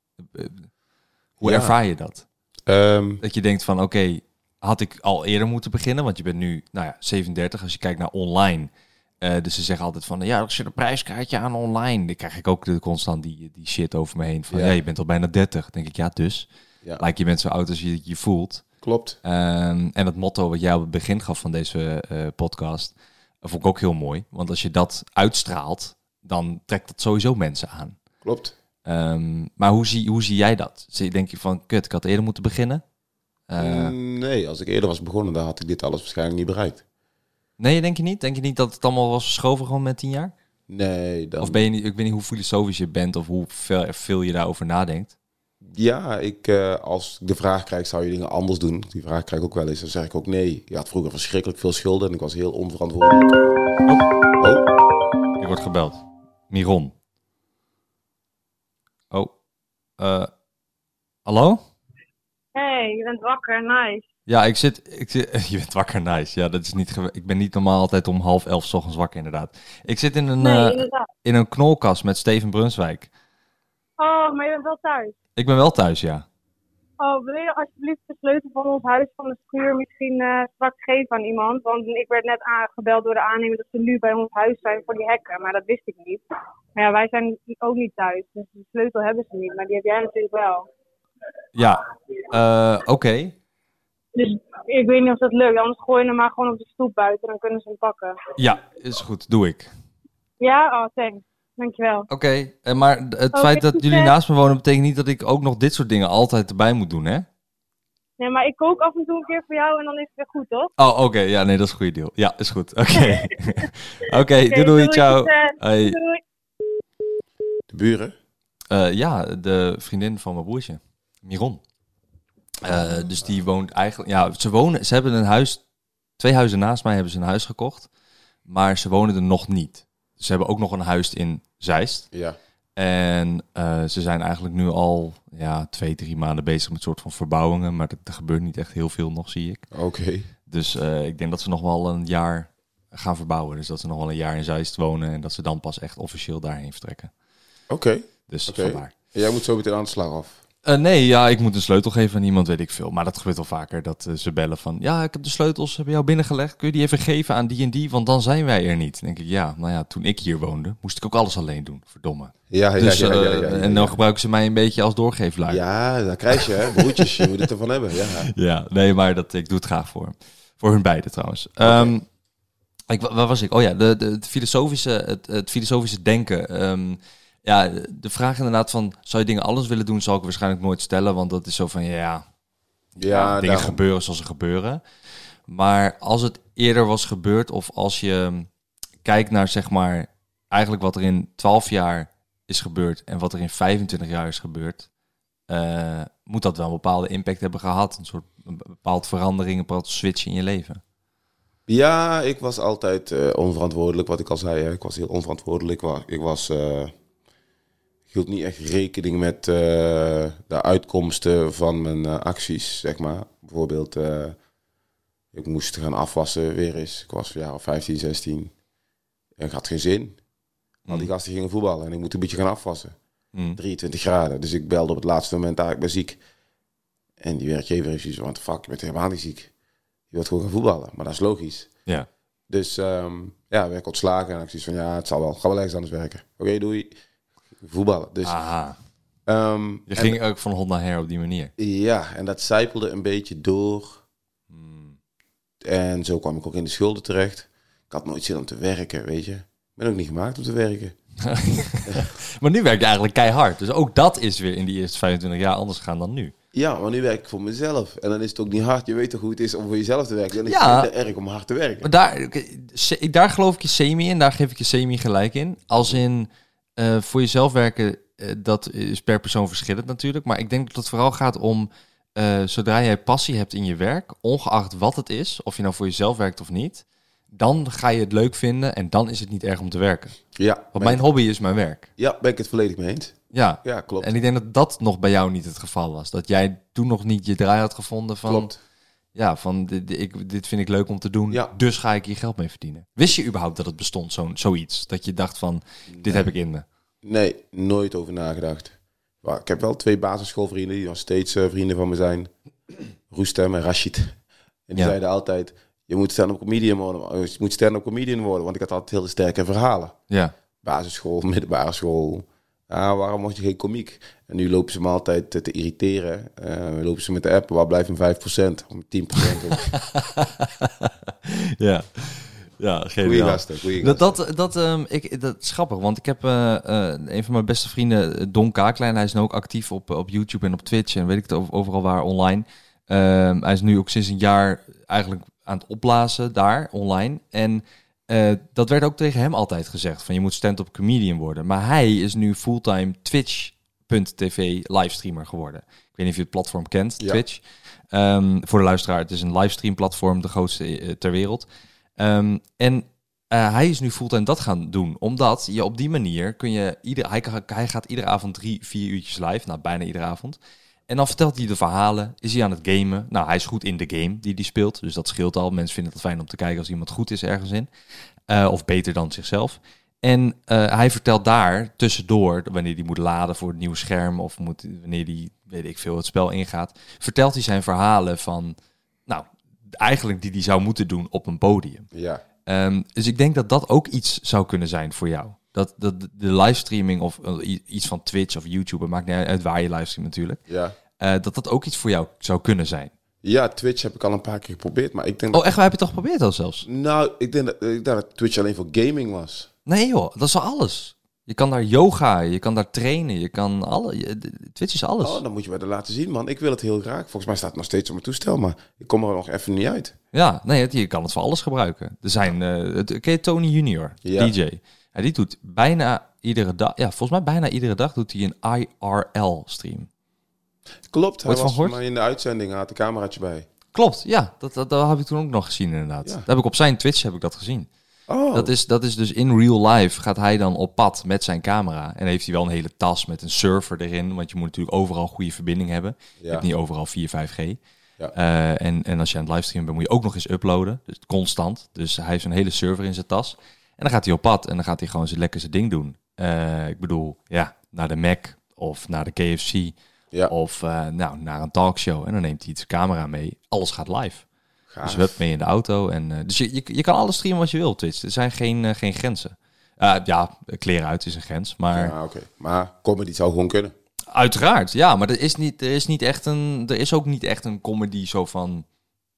B: Hoe
C: Ja.
B: ervaar je dat?
C: Ehm,
B: Dat je denkt van oké, had ik al eerder moeten beginnen? Want je bent nu nou ja, 37 als je kijkt naar online. Eh, dus ze zeggen altijd van ja, er zit een prijskaartje aan online. Dan krijg ik ook de, constant die, die shit over me heen. Van ja.
C: Ja.
B: je bent al bijna 30. Dan denk ik ja, dus.
C: ja,
B: Lijkt je bent zo oud als je je voelt.
C: klopt.
B: Ehm, en het motto wat jij op het begin gaf van deze eh, podcast, vond ik ook heel mooi. Want als je dat uitstraalt, dan trekt dat sowieso mensen aan.
C: Klopt.
B: Ehm, maar hoe zie, hoe zie jij dat? Zie- Denk je van, kut, ik had eerder moeten beginnen? Eh,
C: nee, als ik eerder was begonnen, dan had ik dit alles waarschijnlijk niet bereikt.
B: Nee, denk je niet? Denk je niet dat het allemaal was verschoven gewoon met tien jaar?
C: Nee, dan...
B: Of ben je niet, ik weet niet hoe filosofisch je bent of hoe veel, veel je daarover nadenkt.
C: Ja, ik, eh, als ik de vraag krijg, zou je dingen anders doen? Die vraag krijg ik ook wel eens. Dan zeg ik ook nee. Je had vroeger verschrikkelijk veel schulden en ik was heel onverantwoordelijk. Oh,
B: Ik word gebeld. Miron. Oh. Eh, hallo?
D: Hey, je bent wakker, nice.
B: Ja, ik zit, ik zit... Je bent wakker, nice. Ja, dat is niet... Ik ben niet normaal altijd om half elf 's ochtends wakker, inderdaad. Ik zit in een,
D: Nee,
B: eh, in een knolkast met Steven Brunswijk.
D: Oh, maar je bent wel thuis.
B: Ik ben wel thuis, ja.
D: Oh, wil je alsjeblieft de sleutel van ons huis van de schuur misschien eh, straks geven aan iemand? Want ik werd net aangebeld door de aannemer dat ze nu bij ons huis zijn voor die hekken. Maar dat wist ik niet. Maar ja, wij zijn ook niet thuis. Dus de sleutel hebben ze niet. Maar die heb jij natuurlijk wel.
B: Ja, eh, oké.
D: Dus ik weet niet of dat lukt. Anders gooi je hem maar gewoon op de stoep buiten. Dan kunnen ze hem pakken.
B: Ja, is goed. Doe ik.
D: Ja? Oh, thanks. Dankjewel.
B: Oké, maar het
D: Oké,
B: feit dat
D: succes.
B: jullie naast me wonen betekent niet dat ik ook nog dit soort dingen altijd erbij moet doen, hè?
D: Nee, maar ik kook af en toe een keer voor jou en dan is het weer goed, toch?
B: Oh, oké. Ja, nee, dat is een goede deal. Ja, is goed. Oké. Oké, doei doei. Ciao.
D: Doei.
C: de buren?
B: Eh, ja, de vriendin van mijn broertje, Miron. Eh, dus die woont eigenlijk... Ja, ze wonen... Ze hebben een huis... Twee huizen naast mij hebben ze een huis gekocht. Maar ze wonen er nog niet. Ze hebben ook nog een huis in Zeist.
C: Ja.
B: En eh, ze zijn eigenlijk nu al ja, twee, drie maanden bezig met soort van verbouwingen. Maar er, gebeurt niet echt heel veel nog, zie ik.
C: Oké.
B: Dus eh, ik denk dat ze nog wel een jaar gaan verbouwen. Dus dat ze nog wel een jaar in Zeist wonen. En dat ze dan pas echt officieel daarheen vertrekken.
C: Oké.
B: Dus
C: Oké.
B: vandaar.
C: Jij moet zo meteen aan de slag af.
B: Eh, nee, ja, ik moet een sleutel geven aan iemand, weet ik veel. Maar dat gebeurt wel vaker, dat eh, ze bellen van... Ja, ik heb de sleutels bij jou binnengelegd. Kun je die even geven aan die en die? Want dan zijn wij er niet. Dan denk ik, ja, nou ja, toen ik hier woonde, moest ik ook alles alleen doen. Verdomme.
C: Ja, ja,
B: dus,
C: ja, ja, ja,
B: eh,
C: ja,
B: En dan gebruiken ze mij een beetje als doorgeefluik.
C: Ja, dat krijg je, hè. Broertjes, je moet het ervan hebben. Ja.
B: Ja, nee, maar dat, ik doe het graag voor. Voor hun beiden trouwens. Ehm, ik, wa- waar was ik? Oh ja, de, de, het, filosofische, het, het filosofische denken. Ehm, ja, de vraag inderdaad van, zou je dingen anders willen doen, zal ik waarschijnlijk nooit stellen. Want dat is zo van, ja,
C: Ja,
B: dingen
C: daarom.
B: gebeuren zoals ze gebeuren. Maar als het eerder was gebeurd, of als je kijkt naar zeg maar eigenlijk wat er in 12 jaar is gebeurd en wat er in 25 jaar is gebeurd, eh, moet dat wel een bepaalde impact hebben gehad. Een soort een bepaald verandering, een bepaald switch in je leven.
C: Ja, ik was altijd eh, onverantwoordelijk, wat ik al zei. Hè. Ik was heel onverantwoordelijk. Ik was, eh, hield niet echt rekening met eh, de uitkomsten van mijn eh, acties, zeg maar. Bijvoorbeeld, eh, ik moest gaan afwassen weer eens. Ik was jaar of 15, 16. En ik had geen zin. Want die gasten gingen voetballen en ik moet een beetje gaan afwassen.
B: Mm.
C: 23 graden. Dus ik belde op het laatste moment, ah, ik ben ziek. En die werkgever is zoiets van, fuck, je bent helemaal niet ziek. Je wilt gewoon gaan voetballen. Maar dat is logisch.
B: Ja.
C: Dus ehm, ja, werd ik ontslagen. En ik zoiets van, ja, het zal wel. Ga wel ergens anders werken. Oké, doei. Voetballen. Dus,
B: Aha.
C: ehm,
B: Je
C: en-
B: ging ook van hond naar her op die manier.
C: ja, en dat zijpelde een beetje door.
B: Hmm.
C: En zo kwam ik ook in de schulden terecht. Ik had nooit zin om te werken, weet je. Ik ben ook niet gemaakt om te werken.
B: Maar nu werk je eigenlijk keihard. Dus ook dat is weer in die eerste 25 jaar anders gegaan dan nu.
C: Ja, maar nu werk ik voor mezelf. En dan is het ook niet hard. Je weet toch hoe het is om voor jezelf te werken. Dan is
B: Ja.
C: het erg om hard te werken.
B: Maar daar, daar geloof ik je semi in, daar geef ik je semi gelijk in. Als in, eh, voor jezelf werken, eh, dat is per persoon verschillend natuurlijk. Maar ik denk dat het vooral gaat om, eh, zodra jij passie hebt in je werk, ongeacht wat het is, of je nou voor jezelf werkt of niet, dan ga je het leuk vinden en dan is het niet erg om te werken.
C: Ja,
B: Want mijn
C: ik-
B: hobby is mijn werk.
C: ja, ben ik het volledig mee eens.
B: Ja.
C: Ja, klopt.
B: En ik denk dat dat nog bij jou niet het geval was. Dat jij toen nog niet je draai had gevonden van...
C: Klopt.
B: Ja, van dit, ik, dit vind ik leuk om te doen,
C: Ja.
B: dus ga ik hier geld mee verdienen. Wist je überhaupt dat het bestond, zo'n zoiets? Dat je dacht van, dit heb ik in me.
C: Nee, nooit over nagedacht. Maar ik heb wel twee basisschoolvrienden die nog steeds eh, vrienden van me zijn. Roestem en Rashid. En die
B: Ja.
C: zeiden altijd, je moet stand-up comedian worden. Je moet stand-up comedian worden, want ik had altijd hele sterke verhalen.
B: Ja,
C: Basisschool, middelbare school. Ja, waarom word je geen komiek? En nu lopen ze me altijd te, te irriteren. Eh, lopen ze met de app, waar blijft een 5%? Om 10%. op.
B: ja. Ja, geniaal.
C: gasten,
B: Dat, dat, dat, ehm, ik, dat is grappig, want ik heb eh, eh, een van mijn beste vrienden, eh, Don Kaaklijn, hij is nu ook actief op, op YouTube en op Twitch en weet ik het over- overal waar online. Ehm, hij is nu ook sinds een jaar eigenlijk aan het opblazen daar online. En dat werd ook tegen hem altijd gezegd, van je moet stand-up comedian worden. Maar hij is nu fulltime Twitch.tv livestreamer geworden. Ik weet niet of je het platform kent,
C: Ja.
B: Twitch. Ehm, voor de luisteraar, het is een livestream platform, de grootste ter wereld. Ehm, en eh, hij is nu fulltime dat gaan doen. Omdat je op die manier kun je... Ieder, hij, hij gaat iedere avond drie, vier uurtjes live. Nou, bijna iedere avond. En dan vertelt hij de verhalen. Is hij aan het gamen? Nou, hij is goed in de game die hij speelt. Dus dat scheelt al. Mensen vinden het fijn om te kijken als iemand goed is ergens in. Eh, of beter dan zichzelf. En eh, hij vertelt daar tussendoor, wanneer hij moet laden voor het nieuwe scherm... of moet, wanneer hij, weet ik veel, het spel ingaat... vertelt hij zijn verhalen van... Eigenlijk die hij zou moeten doen op een podium.
C: Ja,
B: Ehm, dus ik denk dat dat ook iets zou kunnen zijn voor jou. Dat, dat de livestreaming of eh, iets van Twitch of YouTube, maakt niet uit waar je livestreamt natuurlijk,
C: ja.
B: eh, dat dat ook iets voor jou zou kunnen zijn.
C: ja, Twitch heb ik al een paar keer geprobeerd, maar ik denk dat...
B: Oh, echt? Waar heb je het toch geprobeerd al zelfs?
C: Nou, ik denk dat, ik dat Twitch alleen voor gaming was.
B: Nee joh, dat is al alles. Je kan daar yoga, je kan daar trainen, je kan alle. je- de- Twitch is alles.
C: Oh, dan moet je mij dat laten zien, man. Ik wil het heel graag. Volgens mij staat het nog steeds op mijn toestel, maar ik kom er nog even niet uit.
B: Ja, nee, het- je kan het voor alles gebruiken. Er zijn, het, ken je Tony Junior,
C: Ja.
B: DJ. Ja, die doet bijna iedere dag, ja, volgens mij bijna iedere dag doet hij een IRL-stream.
C: Klopt, hij was mij in de uitzending, had een cameraatje bij.
B: Klopt, ja, dat, dat, dat heb ik toen ook nog gezien inderdaad.
C: Ja.
B: Dat heb ik op zijn Twitch heb ik dat gezien.
C: Oh,
B: Dat, is, dat is dus in real life gaat hij dan op pad met zijn camera. En heeft hij wel een hele tas met een server erin. Want je moet natuurlijk overal goede verbinding hebben. Je
C: ja.
B: hebt niet overal 4, 5G.
C: Ja.
B: Eh, en, en als je aan het livestreamen bent, moet je ook nog eens uploaden. Dus constant. Dus hij heeft een hele server in zijn tas. En dan gaat hij op pad en dan gaat hij gewoon zijn lekker zijn ding doen. Eh, ik bedoel, ja, naar de Mac of naar de KFC.
C: Ja.
B: Of eh, nou, naar een talkshow. En dan neemt hij iets camera mee. Alles gaat live.
C: Gaaf.
B: Dus hebben mee in de auto. En, eh, dus je, je, je kan alles streamen wat je wilt, Twitch. Er zijn geen, eh, geen grenzen. Eh, ja, kleren uit is een grens. Maar
C: Ja, oké. Maar comedy zou gewoon kunnen.
B: uiteraard, ja. Maar er is, niet, er, is niet echt een, er is ook niet echt een comedy zo van...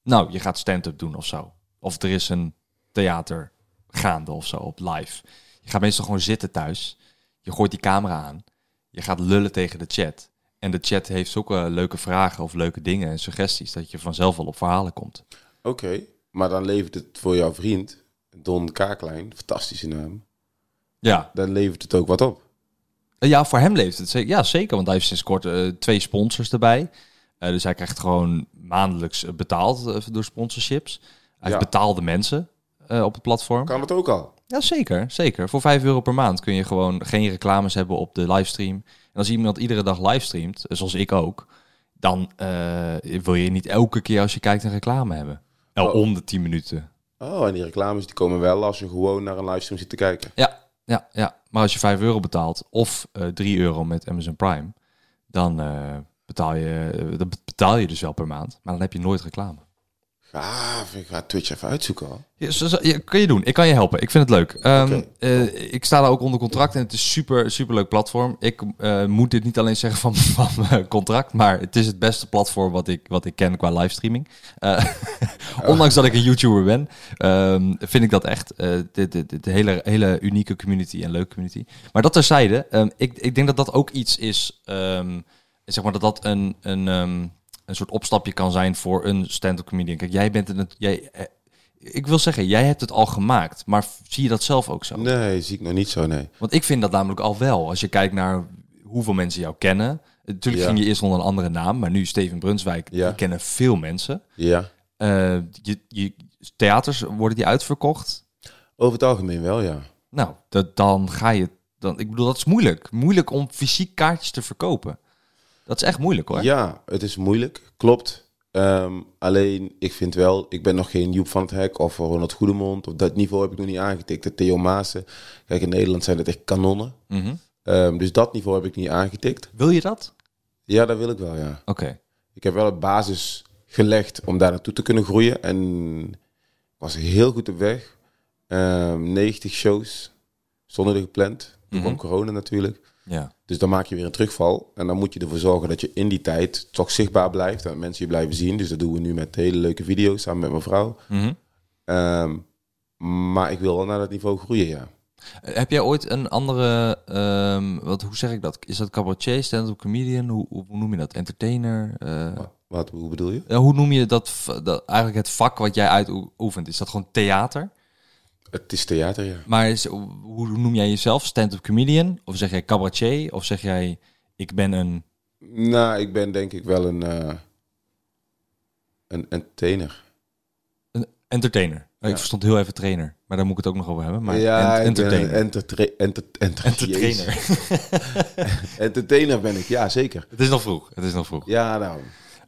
B: Nou, je gaat stand-up doen of zo. Of er is een theater gaande of zo op live. Je gaat meestal gewoon zitten thuis. Je gooit die camera aan. Je gaat lullen tegen de chat. En de chat heeft eh, leuke vragen of leuke dingen en suggesties. Dat je vanzelf wel op verhalen komt.
C: Oké, maar dan levert het voor jouw vriend, Don Kaaklijn, fantastische naam,
B: Ja,
C: dan levert het ook wat op.
B: Ja, voor hem leeft het zeker. Ja, zeker. Want hij heeft sinds kort eh, twee sponsors erbij. Eh, dus hij krijgt gewoon maandelijks eh, betaald eh, door sponsorships. Hij
C: Ja.
B: heeft betaalde mensen eh, op het platform.
C: Kan het ook al?
B: Ja, zeker. Zeker. Voor 5 euro per maand kun je gewoon geen reclames hebben op de livestream. En als iemand iedere dag livestreamt, eh, zoals ik ook, dan eh, wil je niet elke keer als je kijkt een reclame hebben. Nou,
C: Oh.
B: om de 10 minuten.
C: Oh, en die reclames die komen wel als je gewoon naar een livestream zit te kijken.
B: Ja, ja, ja. Maar als je 5 euro betaalt of eh 3 euro met Amazon Prime, dan eh, betaal, je, eh, dan betaal je dus wel per maand. Maar dan heb je nooit reclame.
C: Gaaf, ik ga Twitch even uitzoeken al.
B: Ja, zo, zo- ja, kan je doen. Ik kan je helpen. Ik vind het leuk. Ehm, eh, ik sta daar ook onder contract en het is super, super leuk platform. Ik eh, moet dit niet alleen zeggen van, van mijn contract, maar het is het beste platform wat ik, wat ik ken qua livestreaming. Eh, ondanks dat ik een YouTuber ben, ehm, vind ik dat echt eh de, de, de, de hele, hele unieke community en leuke community. Maar dat terzijde, ehm, ik, ik denk dat dat ook iets is, zeg maar dat dat een, een, een soort opstapje kan zijn voor een stand-up comedian. Kijk, jij bent een, jij, eh, ik wil zeggen, jij hebt het al gemaakt, maar zie je dat zelf ook zo?
C: Nee, zie ik nog niet zo, nee.
B: Want ik vind dat namelijk al wel. Als je kijkt naar hoeveel mensen jou kennen. Natuurlijk
C: Ja.
B: ging je eerst onder een andere naam, maar nu Steven Brunswijk,
C: Ja.
B: die kennen veel mensen.
C: Ja,
B: Eh, je, je, theaters, worden die uitverkocht?
C: over het algemeen wel, ja.
B: Nou, dat, dan ga je... Dan, ik bedoel, dat is moeilijk. Moeilijk om fysiek kaartjes te verkopen. Dat is echt moeilijk hoor.
C: Ja, het is moeilijk, klopt. Ehm, alleen, ik vind wel, ik ben nog geen Joep van het Hek of Ronald Goedemond. Op dat niveau heb ik nog niet aangetikt. De Theo Maassen. Kijk, in Nederland zijn het echt kanonnen.
B: Mhm.
C: Ehm, dus dat niveau heb ik niet aangetikt.
B: Wil je dat?
C: Ja, dat wil ik wel, ja.
B: Oké.
C: Ik heb wel een basis gelegd om daar naartoe te kunnen groeien. En ik was heel goed op weg. Ehm 90 shows stonden er gepland. Toen
B: Mhm.
C: kwam corona natuurlijk.
B: Ja.
C: Dus dan maak je weer een terugval. En dan moet je ervoor zorgen dat je in die tijd toch zichtbaar blijft. En mensen je blijven zien. Dus dat doen we nu met hele leuke video's samen met mijn vrouw.
B: Mhm.
C: Ehm, maar ik wil wel naar dat niveau groeien, ja.
B: Heb jij ooit een andere, ehm, wat, hoe zeg ik dat? Is dat cabaretier, stand-up comedian? Hoe, hoe noem je dat? Entertainer? Eh,
C: Wat, wat, hoe bedoel je?
B: ja, hoe noem je dat, dat? Eigenlijk het vak wat jij uitoefent. Is dat gewoon theater?
C: Het is theater, ja.
B: Maar is, hoe noem jij jezelf? Stand-up comedian? Of zeg jij cabaretier? Of zeg jij, ik ben een...
C: Nou, ik ben denk ik wel een, eh een entertainer.
B: een entertainer? Ik verstond heel even trainer. Maar daar moet ik het ook nog over hebben. Maar
C: ja,
B: ent- entertainer.
C: entertra- enter- enter-
B: Entertainer.
C: Entertainer ben ik, ja, zeker.
B: het is nog vroeg. Het is nog vroeg.
C: Ja, nou.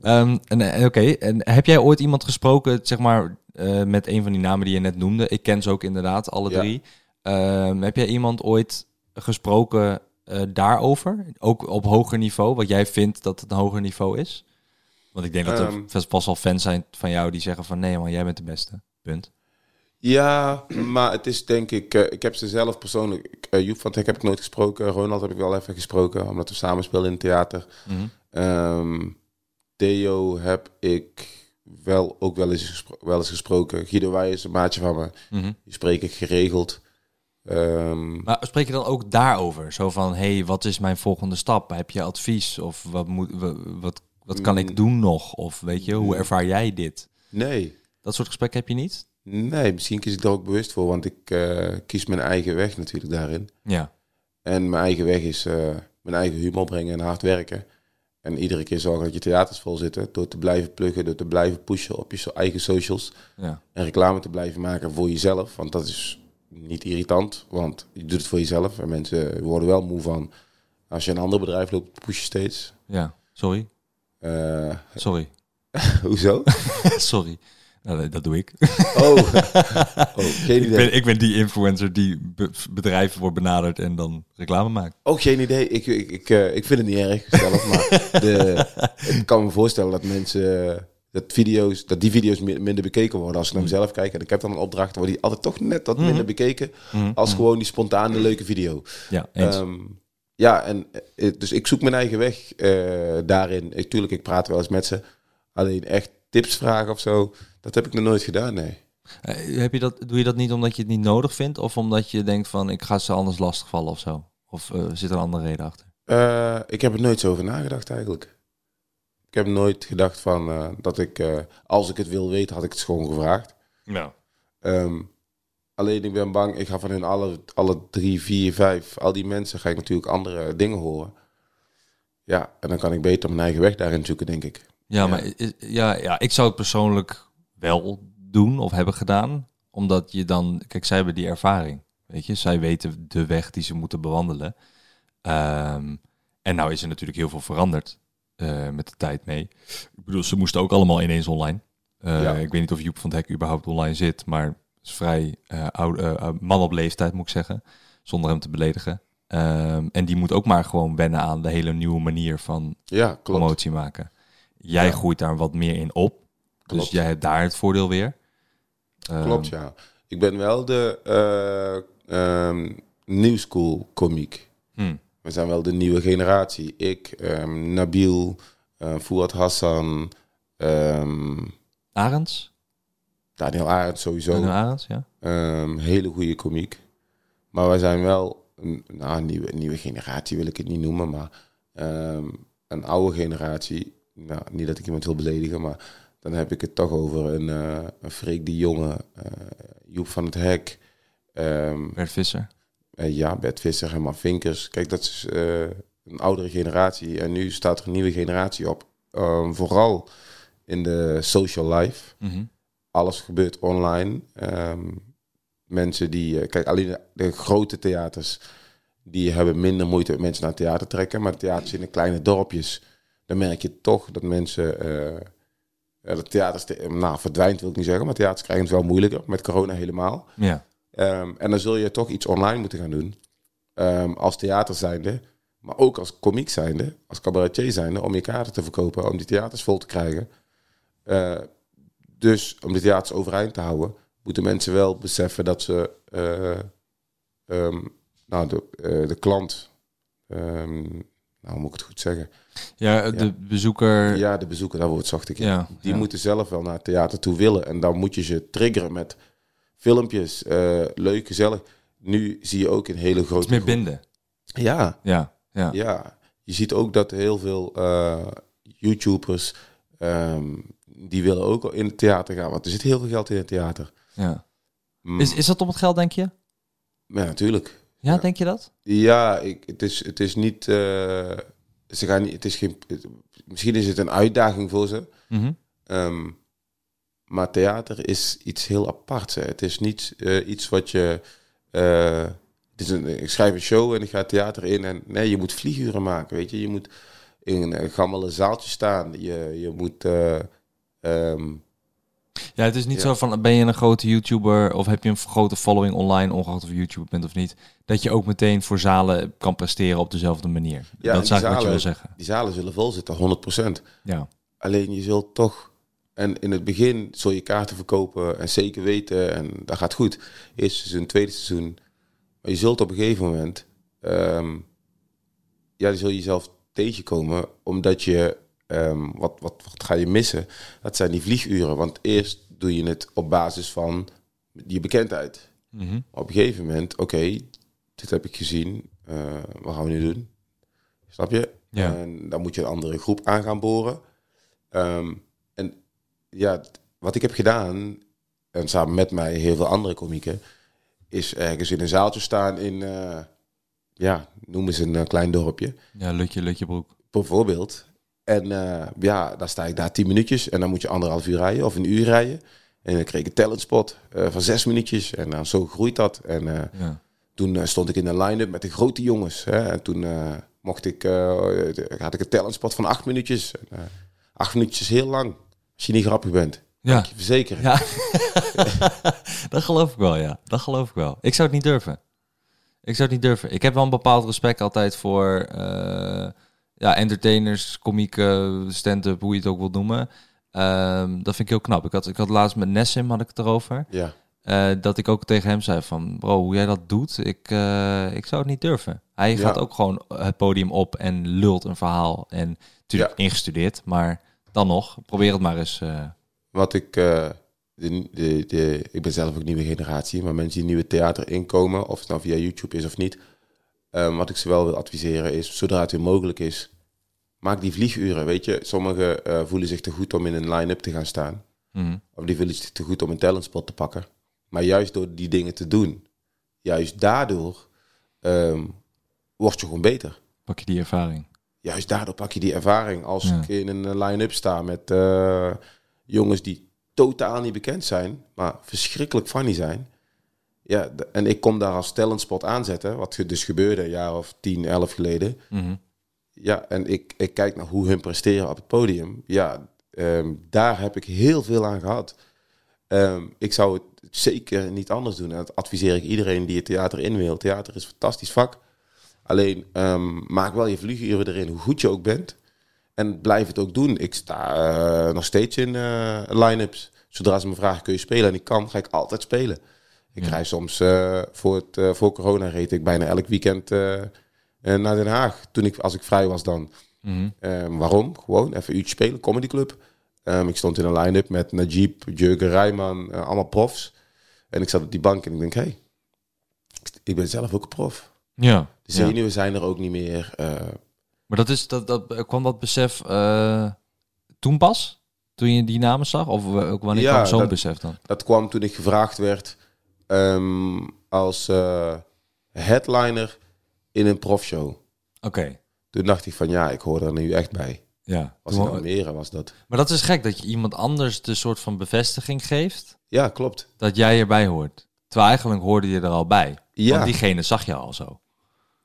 B: Ehm, en, eh, Oké, en heb jij ooit iemand gesproken, zeg maar, eh, met een van die namen die je net noemde? Ik ken ze ook inderdaad, alle
C: Ja.
B: drie. Ehm, heb jij iemand ooit gesproken eh, daarover? Ook op hoger niveau, wat jij vindt dat het een hoger niveau is? Want ik denk dat er vast pas wel fans zijn van jou die zeggen van nee man, jij bent de beste. Punt.
C: Ja, maar het is denk ik... eh, ik heb ze zelf persoonlijk... eh, Joep van Hek heb ik nooit gesproken. Ronald heb ik wel even gesproken, omdat we samen spelen in het theater. Ehm, Theo heb ik wel ook wel eens, gespro- wel eens gesproken. Guido Wij is een maatje van me.
B: Mhm.
C: Die spreek ik geregeld. Ehm,
B: Maar spreek je dan ook daarover? Zo van, hey, wat is mijn volgende stap? Heb je advies? Of wat, moet, wa- wat, wat kan
C: Mm.
B: ik doen nog? Of weet je, hoe ervaar jij dit?
C: nee.
B: Dat soort gesprekken heb je niet?
C: Nee, misschien kies ik daar ook bewust voor. Want ik eh, kies mijn eigen weg natuurlijk daarin.
B: Ja.
C: En mijn eigen weg is eh, mijn eigen humor brengen en hard werken. En iedere keer zorgen dat je theaters vol zitten. Door te blijven pluggen, door te blijven pushen op je eigen socials.
B: ja.
C: En reclame te blijven maken voor jezelf. Want dat is niet irritant. Want je doet het voor jezelf. En mensen worden wel moe van. Als je een ander bedrijf loopt, push je steeds.
B: Ja, sorry.
C: Eh,
B: Sorry.
C: hoezo?
B: sorry. Nou, dat doe ik.
C: Oh, oh geen
B: ik,
C: idee.
B: ben, ik ben die influencer die be- bedrijven wordt benaderd en dan reclame maakt.
C: Ook geen idee. Ik, ik, ik, eh, ik vind het niet erg zelf, maar de, ik kan me voorstellen dat mensen dat video's, dat die video's mi- minder bekeken worden als ik naar mezelf kijk. En ik heb dan een opdracht, wordt die altijd toch net wat minder bekeken als gewoon die spontane leuke video.
B: Ja, eens.
C: Ehm, ja, en eh, dus ik zoek mijn eigen weg eh, daarin. Ik, tuurlijk, ik praat wel eens met ze. Alleen echt tips vragen of zo, dat heb ik nog nooit gedaan, nee.
B: Eh, heb je dat, doe je dat niet omdat je het niet nodig vindt? Of omdat je denkt van, ik ga ze anders lastigvallen of zo? Of eh, zit er een andere reden achter?
C: Eh, ik heb er nooit zo over nagedacht eigenlijk. Ik heb nooit gedacht van dat ik, als ik het wil weten, had ik het gewoon gevraagd.
B: Ja.
C: Ehm, alleen ik ben bang, ik ga van hun alle, alle drie, vier, vijf, al die mensen ga ik natuurlijk andere dingen horen. Ja, en dan kan ik beter mijn eigen weg daarin zoeken, denk ik.
B: Ja,
C: Ja.
B: maar ja, ja, ik zou het persoonlijk wel doen of hebben gedaan. Omdat je dan... Kijk, zij hebben die ervaring. Weet je, zij weten de weg die ze moeten bewandelen. Ehm, en nou is er natuurlijk heel veel veranderd eh, met de tijd mee. Ik bedoel, ze moesten ook allemaal ineens online. Eh,
C: Ja.
B: Ik weet niet of Joep van het Hek überhaupt online zit, maar is vrij eh oud, eh, man op leeftijd, moet ik zeggen. Zonder hem te beledigen. Ehm, en die moet ook maar gewoon wennen aan de hele nieuwe manier van
C: Ja,
B: promotie maken. Jij
C: Ja.
B: groeit daar wat meer in op. Dus
C: Klopt.
B: jij hebt daar het voordeel weer. Ehm,
C: Klopt, ja. Ik ben wel de eh ehm new school komiek.
B: hm.
C: We zijn wel de nieuwe generatie. Ik, ehm, Nabil, eh Fouad Hassan, ehm,
B: Arends?
C: Daniel Arendt sowieso.
B: Daniel Arends, ja.
C: Ehm, hele goede komiek. Maar wij zijn wel een nou, nieuwe, nieuwe generatie, wil ik het niet noemen. Maar ehm, een oude generatie. Nou, niet dat ik iemand wil beledigen, maar dan heb ik het toch over een, eh een Freek de Jonge, eh, Joep van het Hek. ehm,
B: Bert Visser.
C: eh, ja, Bert Visser, Herman Vinkers. Kijk, dat is een oudere generatie. En nu staat er een nieuwe generatie op. Ehm, vooral in de social life.
B: Mhm.
C: Alles gebeurt online. Ehm, mensen die... kijk, alleen de, de grote theaters... die hebben minder moeite met mensen naar het theater trekken. Maar theaters in de kleine dorpjes... dan merk je toch dat mensen... ja, het theater ste- nou, verdwijnt wil ik niet zeggen... maar theaters krijgen het wel moeilijker. Met corona helemaal.
B: Ja.
C: Ehm, en dan zul je toch iets online moeten gaan doen. Ehm, als theater zijnde, maar ook als komiek zijnde, als cabaretier zijnde, om je kaarten te verkopen, om die theaters vol te krijgen. Eh, dus om de theaters overeind te houden, moeten mensen wel beseffen dat ze eh, ehm, nou, de, eh, de klant, nou moet ik het goed zeggen?
B: Ja, de bezoeker.
C: Ja, de bezoeker, dat woord zocht ik.
B: Ja,
C: Die
B: ja.
C: moeten zelf wel naar het theater toe willen. En dan moet je ze triggeren met filmpjes, eh, leuk, gezellig. Nu zie je ook een hele
B: Het
C: grote...
B: is meer
C: groep-
B: binden.
C: Ja,
B: Ja, ja.
C: ja. Je ziet ook dat heel veel eh, YouTubers... ehm, die willen ook in het theater gaan. Want er zit heel veel geld in het theater.
B: ja.
C: Mm,
B: Is, is dat om het geld, denk je?
C: Ja, natuurlijk.
B: Ja, denk je dat?
C: Ja, ik, het, is, het is niet... eh, ze gaan niet... Het is geen, het- misschien is het een uitdaging voor ze.
B: Mhm.
C: Ehm, maar theater is iets heel aparts. Hè. Het is niet eh, iets wat je. het is een, ik schrijf een show en ik ga theater in. En nee, je moet vlieguren maken. Weet je, je moet in een gammele zaaltje staan. Je, je moet. eh, ehm,
B: Ja, het is niet
C: Ja.
B: zo van, ben je een grote YouTuber of heb je een grote following online, ongeacht of je YouTuber bent of niet, dat je ook meteen voor zalen kan presteren op dezelfde manier.
C: Ja,
B: dat is eigenlijk wat je wil zeggen.
C: die zalen zullen vol zitten, 100%.
B: Ja.
C: Alleen je zult toch. En in het begin zul je kaarten verkopen en zeker weten. En dat gaat goed. Eerste seizoen, tweede seizoen. Maar je zult op een gegeven moment. ehm, ja, dan zul je jezelf tegenkomen. Omdat je. Ehm, wat, wat, wat ga je missen? Dat zijn die vlieguren. Want eerst doe je het op basis van je bekendheid.
B: Mhm.
C: Op een gegeven moment, oké, dit heb ik gezien. eh, wat gaan we nu doen? Snap je?
B: Ja.
C: En dan moet je een andere groep aan gaan boren. Ehm, en ja, wat ik heb gedaan, en samen met mij heel veel andere komieken, is ergens in een zaaltje staan in, eh, ja, noem eens een eh, klein dorpje,
B: Ja, Lutje, Lutje Broek.
C: bijvoorbeeld. En eh, ja, dan sta ik daar tien minuutjes en dan moet je anderhalf uur rijden of een uur rijden. En dan kreeg ik een talentspot eh, van zes minuutjes en dan zo groeit dat. En eh,
B: Ja.
C: toen eh, stond ik in een line-up met de grote jongens. Hè, en toen eh, mocht ik, eh, had ik een talentspot van acht minuutjes. En, eh, acht minuutjes is heel lang, als je niet grappig bent.
B: Ja.
C: Ik je verzekeren.
B: Ja, dat geloof ik wel, ja. Dat geloof ik wel. Ik zou het niet durven. Ik zou het niet durven. Ik heb wel een bepaald respect altijd voor eh, ja, entertainers, komieken, stand-up, hoe je het ook wilt noemen. Ehm, dat vind ik heel knap. Ik had, ik had laatst met Nessim, had ik het erover.
C: Ja.
B: eh, dat ik ook tegen hem zei van, bro, hoe jij dat doet, ik, eh, ik zou het niet durven. Hij
C: Ja.
B: gaat ook gewoon het podium op en lult een verhaal. En natuurlijk
C: Ja.
B: ingestudeerd, maar dan nog, probeer het maar eens. eh.
C: Wat ik, de, de, de, ik ben zelf ook nieuwe generatie, maar mensen die nieuwe theater inkomen, of het nou via YouTube is of niet, ehm, wat ik ze wel wil adviseren is, zodra het weer mogelijk is, maak die vlieguren. Weet je, sommigen eh, voelen zich te goed om in een line-up te gaan staan,
B: mhm.
C: of die voelen zich te goed om een talentspot te pakken. Maar juist door die dingen te doen, juist daardoor ehm, word je gewoon beter.
B: pak je die ervaring.
C: Juist daardoor pak je die ervaring. Als
B: Ja.
C: ik in een line-up sta met eh, jongens die totaal niet bekend zijn, maar verschrikkelijk funny zijn. Ja, en ik kom daar als talentspot aanzetten, wat dus gebeurde een jaar of 10, 11 geleden.
B: Mhm.
C: Ja, en ik, ik kijk naar hoe hun presteren op het podium. Ja, ehm, daar heb ik heel veel aan gehad. Ehm, ik zou het zeker niet anders doen. En dat adviseer ik iedereen die het theater in wil. Theater is een fantastisch vak. Alleen ehm, maak wel je vlieguren erin, hoe goed je ook bent. En blijf het ook doen. Ik sta eh, nog steeds in eh line-ups. Zodra ze me vragen, kun je spelen? En ik kan, ga ik altijd spelen. Ik
B: Ja.
C: rij soms, eh, voor, het, voor corona reed ik bijna elk weekend naar Den Haag. Toen ik, als ik vrij was dan.
B: Mhm.
C: Ehm, waarom? Gewoon even een uurtje spelen, comedyclub. Ehm, ik stond in een line-up met Najib, Jurgen Rijman, eh, allemaal profs. En ik zat op die bank en ik denk, hé, hey, ik ben zelf ook een prof.
B: Ja.
C: De
B: ja.
C: zenuwen zijn er ook niet meer. eh,
B: Maar dat is, dat, dat, kwam dat besef eh, toen pas? toen je die namen zag? Of ook wanneer
C: Ja,
B: kwam zo'n besef dan?
C: Dat kwam toen ik gevraagd werd ehm, als eh, headliner in een profshow.
B: Oké,
C: Toen dacht ik van ja, ik hoor er nu echt bij.
B: ja.
C: Was in Almere was dat.
B: maar dat is gek dat je iemand anders de soort van bevestiging geeft
C: Ja, klopt.
B: dat jij erbij hoort. Terwijl eigenlijk hoorde je er al bij.
C: Ja.
B: Want diegene zag je al zo.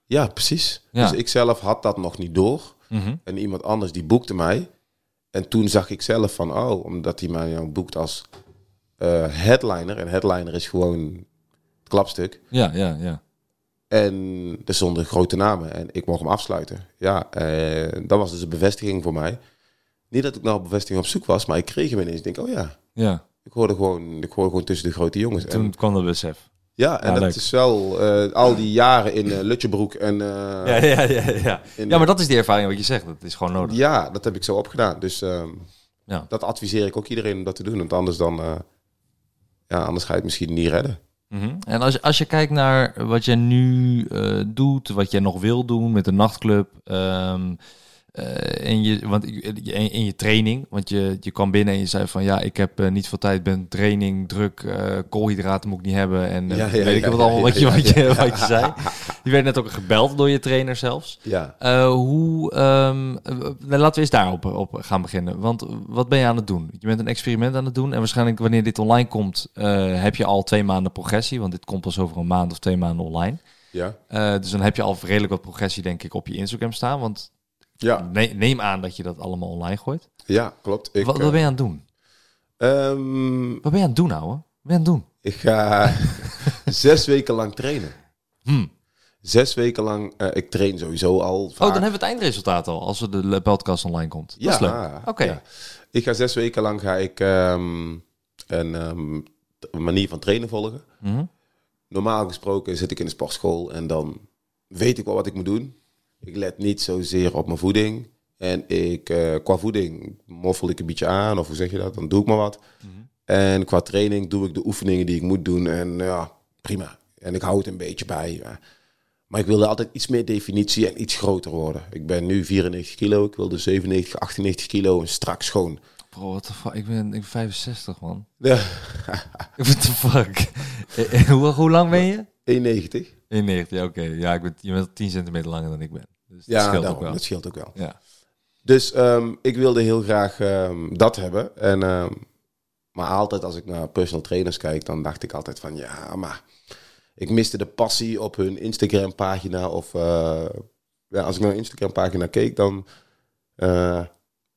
C: Ja, precies.
B: Ja.
C: Dus ik zelf had dat nog niet door.
B: Mhm.
C: En iemand anders die boekte mij. En toen zag ik zelf van, oh, omdat hij mij nou boekt als eh, headliner. En headliner is gewoon het klapstuk.
B: Ja, ja, ja.
C: En er stonden grote namen en ik mocht hem afsluiten. Ja, eh, dat was dus een bevestiging voor mij. Niet dat ik nou op bevestiging op zoek was, maar ik kreeg hem ineens. Ik denk, oh ja,
B: Ja,
C: ik hoorde gewoon, ik hoorde gewoon tussen de grote jongens.
B: toen
C: En,
B: kwam dat besef.
C: ja, en
B: Ja,
C: dat
B: leuk.
C: is wel eh, al die jaren in eh, Lutjebroek en... eh,
B: Ja, ja, ja, ja.
C: in-
B: Ja, maar dat is die ervaring wat je zegt. Dat is gewoon nodig.
C: Ja, dat heb ik zo opgedaan. Dus ehm,
B: Ja.
C: dat adviseer ik ook iedereen om dat te doen. Want anders dan, ja, anders ga je het misschien niet redden.
B: Mhm. En als, als je kijkt naar wat jij nu eh, doet, wat jij nog wil doen met de nachtclub, ehm, eh, en je, want in, in je training, want je, je kwam binnen en je zei van ja, ik heb eh, niet veel tijd, ben training, druk, eh, koolhydraten moet ik niet hebben en eh,
C: Ja, ja,
B: weet ik wat allemaal wat je, wat je, wat je zei. Je werd net ook gebeld door je trainer zelfs.
C: Ja.
B: Eh, hoe, ehm, eh, laten we eens daarop op gaan beginnen. Want wat ben je aan het doen? Je bent een experiment aan het doen. En waarschijnlijk wanneer dit online komt, eh, heb je al twee maanden progressie. Want dit komt pas over een maand of twee maanden online.
C: Ja.
B: Eh, dus dan heb je al redelijk wat progressie, denk ik, op je Instagram staan. Want
C: Ja.
B: ne- neem aan dat je dat allemaal online gooit.
C: ja, klopt. Ik,
B: wat, wat ben je aan het doen?
C: ehm,
B: Wat ben je aan het doen, ouwe? Wat ben je aan het doen?
C: ik ga zes weken lang trainen.
B: Hm.
C: Zes weken lang, eh, ik train sowieso al vaak.
B: Oh, dan hebben we het eindresultaat al, als de podcast online komt. Dat
C: ja,
B: is leuk. Oké.
C: ja. Ik ga zes weken lang ga ik ehm, een ehm, t- manier van trainen volgen.
B: Mhm.
C: Normaal gesproken zit ik in de sportschool en dan weet ik wel wat ik moet doen. Ik let niet zozeer op mijn voeding. En ik, eh, qua voeding moffel ik een beetje aan, of hoe zeg je dat? Dan doe ik maar wat. En qua training doe ik de oefeningen die ik moet doen. En ja, prima. En ik hou het een beetje bij. Maar ik wilde altijd iets meer definitie en iets groter worden. Ik ben nu 94 kilo. Ik wilde 97, 98 kilo en strak schoon.
B: Bro, what the fuck? Ik ben, ik ben 65, man.
C: Ja,
B: What the fuck? Eh, eh, hoe, hoe lang ben je?
C: 91.
B: In 90, ja, oké. Ja, ik ben, je bent 10 centimeter langer dan ik ben. Dus dat
C: Ja,
B: scheelt
C: daarom,
B: ook wel.
C: dat scheelt ook wel.
B: Ja.
C: Dus ehm, ik wilde heel graag ehm, dat hebben. En, ehm, maar altijd als ik naar personal trainers kijk, dan dacht ik altijd van ja, maar ik miste de passie op hun Instagram pagina. Of eh, ja, als ik naar een Instagram pagina keek, dan eh,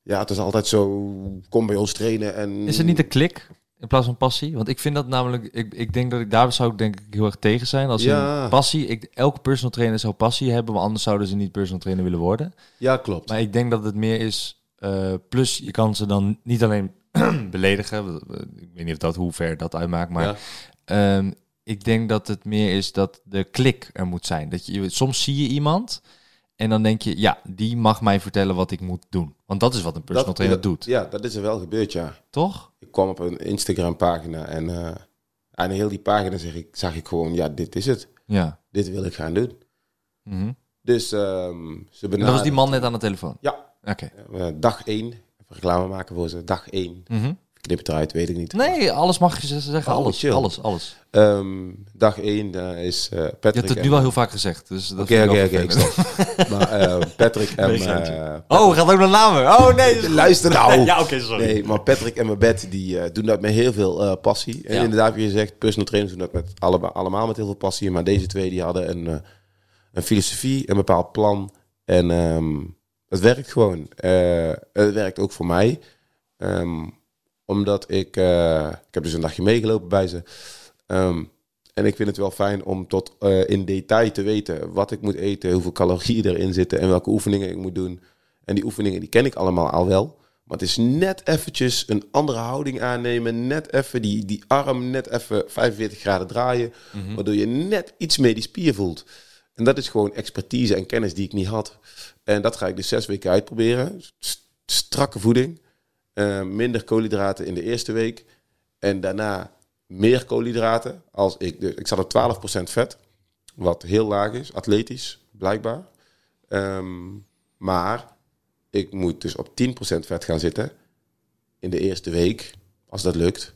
C: ja, het is altijd zo, kom bij ons trainen. En,
B: Is het niet een klik in plaats van passie? Want ik vind dat namelijk, ik, ik denk dat ik daar zou ik denk ik heel erg tegen zijn. Als
C: Ja.
B: een passie, ik, elke personal trainer zou passie hebben, maar anders zouden ze niet personal trainer willen worden.
C: Ja, klopt.
B: Maar ik denk dat het meer is, eh, plus je kan ze dan niet alleen beledigen, ik weet niet of dat hoe ver dat uitmaakt, maar
C: Ja.
B: Ehm, ik denk dat het meer is dat de klik er moet zijn. Dat je, soms zie je iemand en dan denk je, ja, die mag mij vertellen wat ik moet doen. Want dat is wat een personal trainer
C: dat-
B: doet,
C: Ja, dat is er wel gebeurd, ja.
B: toch?
C: Ik kwam op een Instagram pagina en eh, aan heel die pagina zeg ik, zag ik gewoon, ja, dit is het.
B: Ja.
C: Dit wil ik gaan doen.
B: Mhm.
C: Dus ehm ze
B: En
C: benaderen...
B: dat was die man net aan de telefoon.
C: Ja,
B: Oké.
C: eh, dag 1. Even reclame maken voor ze. Dag 1.
B: Mhm.
C: Knip het eruit, weet ik niet.
B: Nee, alles mag je zeggen.
C: Oh,
B: alles,
C: chill.
B: alles, alles.
C: Ehm, dag 1 daar is eh,
B: Je
C: Patrick...
B: hebt het
C: en-
B: nu wel heel vaak gezegd. Dus dat
C: Oké, oké,
B: ik
C: oké, maar eh, Patrick en...
B: Nee,
C: eh,
B: Oh, gaat ook naar namen. Oh nee.
C: Luister nou!
B: ja, oké, sorry.
C: Nee, maar Patrick en Babette die eh, doen dat met heel veel eh, passie. En
B: Ja.
C: inderdaad, wie je zegt, personal trainers doen dat met allemaal, allemaal met heel veel passie. Maar deze twee die hadden een, eh, een filosofie, een bepaald plan. En ehm, het werkt gewoon. Eh, het werkt ook voor mij. Ehm, omdat ik... eh, ik heb dus een dagje meegelopen bij ze. Ehm, en ik vind het wel fijn om tot eh, in detail te weten wat ik moet eten, hoeveel calorieën erin zitten en welke oefeningen ik moet doen. En die oefeningen die ken ik allemaal al wel. Maar het is net eventjes een andere houding aannemen. Net even die, die arm, net even 45 graden draaien. Waardoor je net iets meer die spier voelt. En dat is gewoon expertise en kennis die ik niet had. En dat ga ik dus zes weken uitproberen. Strakke voeding. Eh, minder koolhydraten in de eerste week. En daarna meer koolhydraten. Als ik, dus, ik zat op 12% vet. Wat heel laag is, atletisch, blijkbaar. Ehm, maar ik moet dus op 10% vet gaan zitten. in de eerste week, als dat lukt.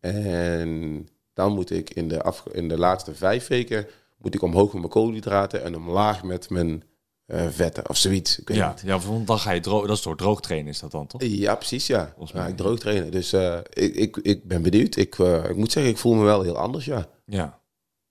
C: En dan moet ik in de, in de laatste vijf weken moet ik omhoog met mijn koolhydraten en omlaag met mijn eh, vetten of zoiets. Ik weet
B: Ja,
C: niet.
B: ja, want dan ga je droog... Dat is door droog trainen is dat dan, toch?
C: Ja, precies, ja. Ja ik droog trainen. Dus eh, ik, ik, ik ben benieuwd. Ik, eh, ik moet zeggen, ik voel me wel heel anders, ja.
B: Ja.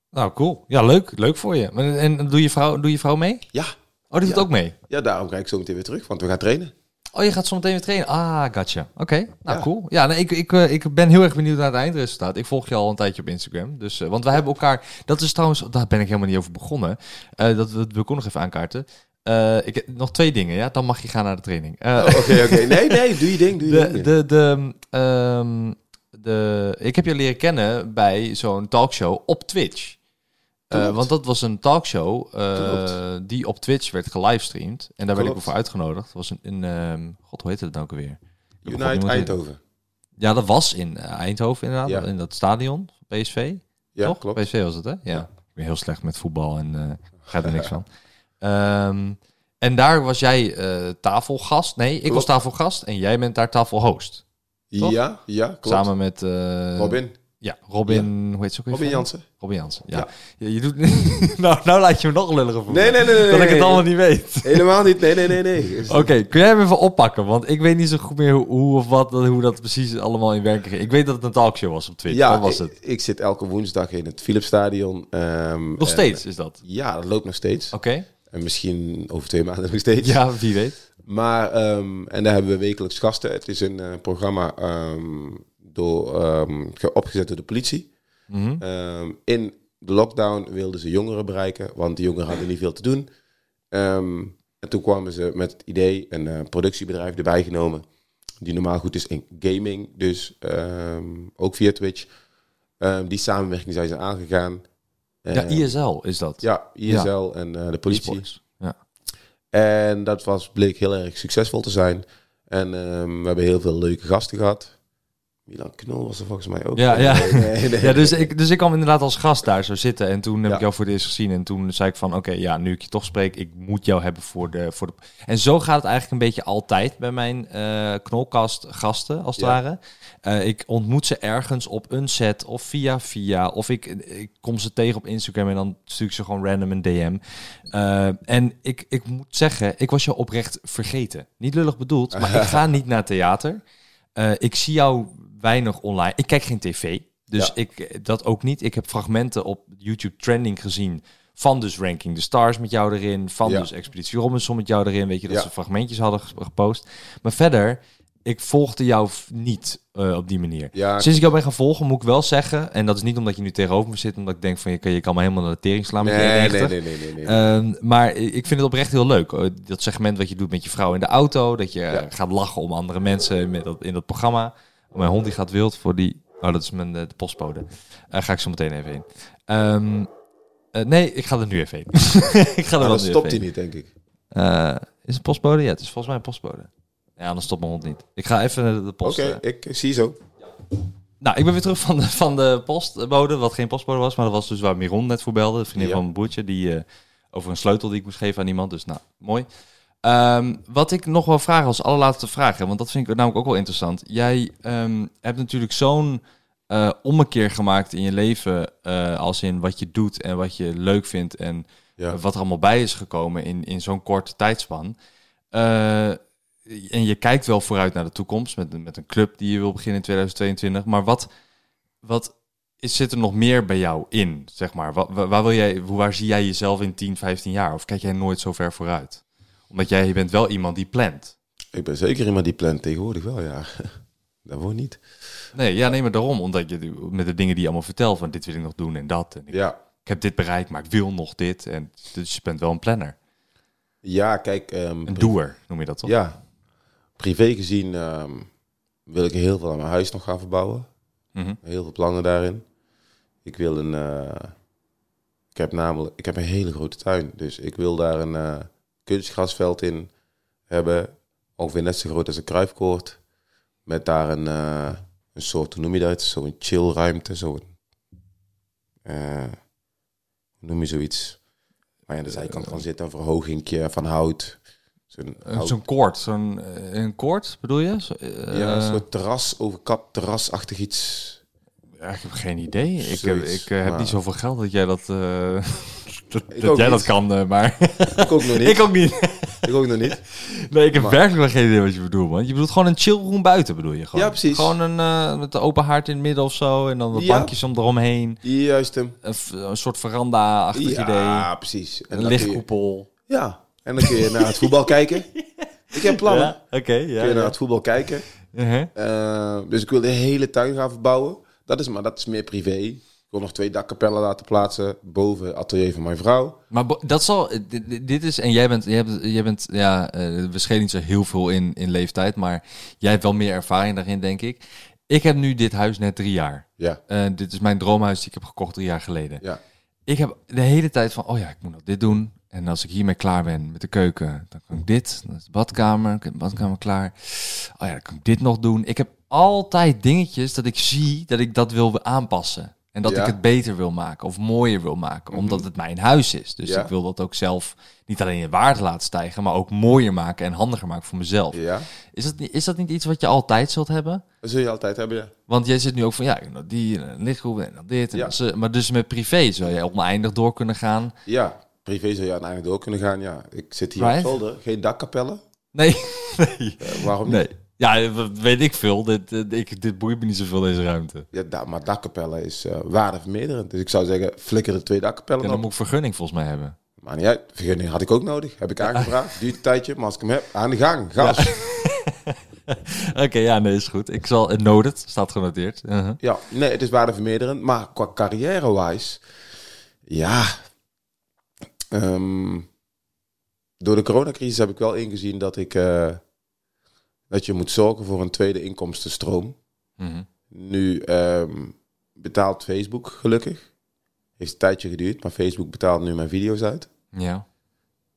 B: Nou, cool. Ja, leuk. Leuk voor je. En doe je vrouw, doe je vrouw mee?
C: Ja,
B: Oh, die doet
C: Ja.
B: ook mee?
C: ja daarom ga ik zo meteen weer terug, want we gaan trainen.
B: Oh, je gaat zo meteen weer trainen? Ah, gotcha. Oké, nou
C: Ja.
B: cool. Ja, nee, ik, ik, ik ben heel erg benieuwd naar het eindresultaat. Ik volg je al een tijdje op Instagram. Dus, want wij hebben elkaar... Dat is trouwens... Daar ben ik helemaal niet over begonnen. Eh, dat wil ik ook nog even aankaarten. Eh, ik, nog twee dingen, ja? Dan mag je gaan naar de training. Eh,
C: Oh, Oké, oké. Nee, nee, doe je ding, doe je
B: de,
C: ding.
B: de, de, ehm, de, ik heb je leren kennen bij zo'n talkshow op Twitch.
C: Klopt.
B: want dat was een talkshow die op Twitch werd gelivestreamd. En daar werd ik voor uitgenodigd. Dat was een, in, ehm, god, hoe heet het nou ook alweer?
C: Unite
B: meer-
C: Eindhoven.
B: Ja, dat was in Eindhoven inderdaad,
C: Ja.
B: in dat stadion, PSV.
C: Ja,
B: toch?
C: klopt.
B: PSV was het, hè? Ja.
C: Ja.
B: Ik ben heel slecht met voetbal en eh ga er niks van. Ehm, en daar was jij eh, tafelgast. Nee, ik was tafelgast en jij bent daar tafelhost. Toch?
C: Ja, ja, klopt.
B: Samen met... eh,
C: Robin.
B: Ja, Robin... Hoe heet ze ook weer?
C: Robin? Jansen.
B: Robin Jansen, ja.
C: Ja.
B: ja. je doet... nou, nou laat je me nog lulliger voelen.
C: Nee, nee, nee, nee.
B: Dat ik het
C: nee.
B: allemaal niet weet.
C: Helemaal niet. Nee, nee, nee, nee.
B: Oké, kun jij hem even oppakken? Want ik weet niet zo goed meer hoe, hoe of wat, hoe dat precies allemaal in werking ging. Ik weet dat het een talkshow was op Twitch.
C: Ja,
B: dat was
C: ik,
B: het.
C: ik zit elke woensdag in het Philipsstadion. ehm,
B: Nog
C: en-
B: steeds is dat.
C: Ja, dat loopt nog steeds.
B: Oké.
C: En misschien over twee maanden nog steeds.
B: Ja, wie weet.
C: Maar, ehm, en daar hebben we wekelijks gasten. Het is een eh, programma ehm, door, ehm, ge- opgezet door de politie.
B: Mhm.
C: In de lockdown wilden ze jongeren bereiken, want de jongeren hadden niet veel te doen. En toen kwamen ze met het idee, een eh, productiebedrijf erbij genomen, die normaal goed is in gaming, dus ook via Twitch. Die samenwerking zijn ze aangegaan.
B: Ja,
C: Ehm,
B: ISL is dat.
C: Ja, ISL en eh, de politie.
B: Ja.
C: En dat was, bleek heel erg succesvol te zijn. En ehm, we hebben heel veel leuke gasten gehad. Milan Knol was er volgens mij ook.
B: Ja, ja.
C: Nee, nee, nee.
B: Ja, dus ik, dus ik kwam inderdaad als gast daar zo zitten. En toen heb
C: Ja.
B: ik jou voor het eerst gezien. En toen zei ik van, oké, ja, nu ik je toch spreek, ik moet jou hebben voor de... Voor de... En zo gaat het eigenlijk een beetje altijd bij mijn eh knolkast gasten, als het
C: Ja.
B: ware. Eh, ik ontmoet ze ergens op een set of via via. Of ik, ik kom ze tegen op Instagram en dan stuur ik ze gewoon random een DM. Eh, en ik, ik moet zeggen, ik was jou oprecht vergeten. Niet lullig bedoeld, maar ik ga niet naar theater. Ik zie jou weinig online. Ik kijk geen tv. Dus
C: Ja.
B: ik dat ook niet. Ik heb fragmenten op YouTube trending gezien van dus Ranking the Stars met jou erin, van
C: Ja.
B: dus Expeditie Robinson met jou erin, weet je dat
C: Ja.
B: ze fragmentjes hadden gepost. Maar verder, ik volgde jou niet eh, op die manier.
C: Ja,
B: Sinds ik jou ben gaan volgen, moet ik wel zeggen, en dat is niet omdat je nu tegenover me zit, omdat ik denk van je kan, je kan me helemaal naar de tering slaan met je
C: nee,
B: 90.
C: nee, nee, nee, nee, nee.
B: Ehm, maar ik vind het oprecht heel leuk. Dat segment wat je doet met je vrouw in de auto. Dat je eh, gaat lachen om andere mensen met dat, in dat programma. Mijn hond die gaat wild voor die... Oh, dat is mijn eh, de postbode. Daar ga ik zo meteen even heen. Ehm, eh, nee, ik ga er nu even heen. ik ga er wel
C: dan stopt hij niet, denk ik.
B: Eh, is het postbode? Ja, het is volgens mij een postbode. Ja, dan stopt mijn hond niet. Ik ga even naar de post.
C: Oké, ik zie zo.
B: Nou, ik ben weer terug van de, van de postbode, wat geen postbode was. Maar dat was dus waar Miron net voor belde, de vriendin
C: Ja.
B: van mijn broertje. Die, over een sleutel die ik moest geven aan iemand. Dus nou, mooi. Ehm, wat ik nog wel vraag als allerlaatste vraag, hè, want dat vind ik namelijk ook wel interessant. Jij ehm, hebt natuurlijk zo'n eh ommekeer gemaakt in je leven, eh, als in wat je doet en wat je leuk vindt en
C: Ja.
B: wat er allemaal bij is gekomen in, in zo'n korte tijdspan. Eh, en je kijkt wel vooruit naar de toekomst met, een- met een club die je wil beginnen in 2022. Maar wat, wat is, zit er nog meer bij jou in, zeg maar? Waar, waar wil jij, waar zie jij jezelf in 10, 15 jaar? Of kijk jij nooit zo ver vooruit? Omdat jij je bent wel iemand die plant.
C: Ik ben zeker iemand die plant tegenwoordig wel, ja. Daarvoor niet.
B: Nee, ja, nee, maar daarom. Omdat je met de dingen die je allemaal vertelt, van dit wil ik nog doen en dat. En ik,
C: Ja,
B: ik heb dit bereikt, maar ik wil nog dit. En dus je bent wel een planner.
C: ja kijk... ehm,
B: Een doer, noem je dat toch?
C: Ja, privé gezien ehm, wil ik heel veel aan mijn huis nog gaan verbouwen.
B: Mhm.
C: Heel veel plannen daarin. Ik wil een... eh, ik heb namelijk... Ik heb een hele grote tuin. Dus ik wil daar een eh, kunstgrasveld in hebben. Ongeveer net zo groot als een kruifkoord. Met daar een, eh, een soort, hoe noem je dat? Zo'n chillruimte. Zo'n... eh, hoe noem je zoiets? Waar je aan de zijkant kan zitten. Een verhogingje van hout. Zo'n
B: Eh,
C: hout-
B: Zo'n koord, zo'n eh, een koord bedoel je? Zo, eh,
C: ja, een soort terras, overkap, terrasachtig iets.
B: ja, ik heb geen idee. Ik, heb, ik eh, heb
C: maar-
B: niet zoveel geld dat jij dat, eh, dat, dat jij dat kan, eh, maar
C: Ik ook nog niet.
B: ik ook niet.
C: Ik ook nog niet.
B: Nee, ik heb
C: Maar-
B: werkelijk wel geen idee wat je bedoelt, man. Je bedoelt gewoon een chillroom buiten, bedoel je? Gewoon.
C: Ja, precies.
B: Gewoon een eh, met de open haard in het midden of zo en dan wat
C: Ja.
B: bankjes om eromheen.
C: Juist hem.
B: Een, soort veranda-achtig idee.
C: Ja, precies. En
B: Een
C: je-
B: lichtkoepel.
C: Ja, en dan kun je naar het voetbal kijken. Ik heb plannen.
B: Ja, oké. ja,
C: kun je naar
B: ja.
C: het voetbal kijken.
B: Uh-huh.
C: Eh, dus ik wil de hele tuin gaan verbouwen. Dat is, maar dat is meer privé. Wil nog twee dakkapellen laten plaatsen boven het atelier van mijn vrouw.
B: Maar dat zal, dit, dit- is, en jij bent, jij bent, jij bent ja, eh, we schelen niet zo heel veel in, in leeftijd, maar jij hebt wel meer ervaring daarin, denk ik. Ik heb nu dit huis net drie jaar.
C: Ja,
B: Eh, dit is mijn droomhuis die ik heb gekocht drie jaar geleden.
C: ja.
B: Ik heb de hele tijd van, oh ja, ik moet nog dit doen. En als ik hiermee klaar ben met de keuken, dan kan ik dit. Dan is de badkamer, ik heb de badkamer klaar. Oh ja, dan kan ik dit nog doen. Ik heb altijd dingetjes dat ik zie dat ik dat wil aanpassen. En dat
C: Ja.
B: ik het beter wil maken of mooier wil maken. Omdat het mijn huis is. Dus
C: Ja.
B: ik wil dat ook zelf niet alleen in waarde laten stijgen, maar ook mooier maken en handiger maken voor mezelf.
C: Ja,
B: Is, dat, niet- is dat niet iets wat je altijd zult hebben?
C: dat zul je altijd hebben, ja.
B: Want jij zit nu ook van, ja, die en lichtgroep en dan dit. En
C: Ja.
B: dan ze- maar dus met privé zou je oneindig door kunnen gaan.
C: Ja, privé zou je uiteindelijk door kunnen gaan, ja. Ik zit hier
B: Right.
C: op zolder, geen dakkapellen.
B: Nee, nee,
C: Eh, waarom niet?
B: nee. Ja, weet ik veel. Dit, dit, ik, dit boeit me niet zoveel, deze ruimte.
C: Ja, da- maar dakkapellen is eh waardevermeerderend. Dus ik zou zeggen, flikker er twee dakkapellen
B: En dan
C: op.
B: moet ik vergunning volgens mij hebben.
C: Maar niet uit. Vergunning had ik ook nodig. Heb ik aangevraagd. Duurt een tijdje, maar als ik hem heb, aan de gang. Gas. Ja,
B: Oké, ja, nee, is goed. Ik zal het noted, staat genoteerd. Uh-huh.
C: nee, het is waardevermeerderend. Maar qua carrière-wise, ja. Ehm, door de coronacrisis heb ik wel ingezien dat ik... eh, dat je moet zorgen voor een tweede inkomstenstroom.
B: Mhm.
C: Nu ehm, betaalt Facebook gelukkig. Heeft een tijdje geduurd, maar Facebook betaalt nu mijn video's uit.
B: Ja.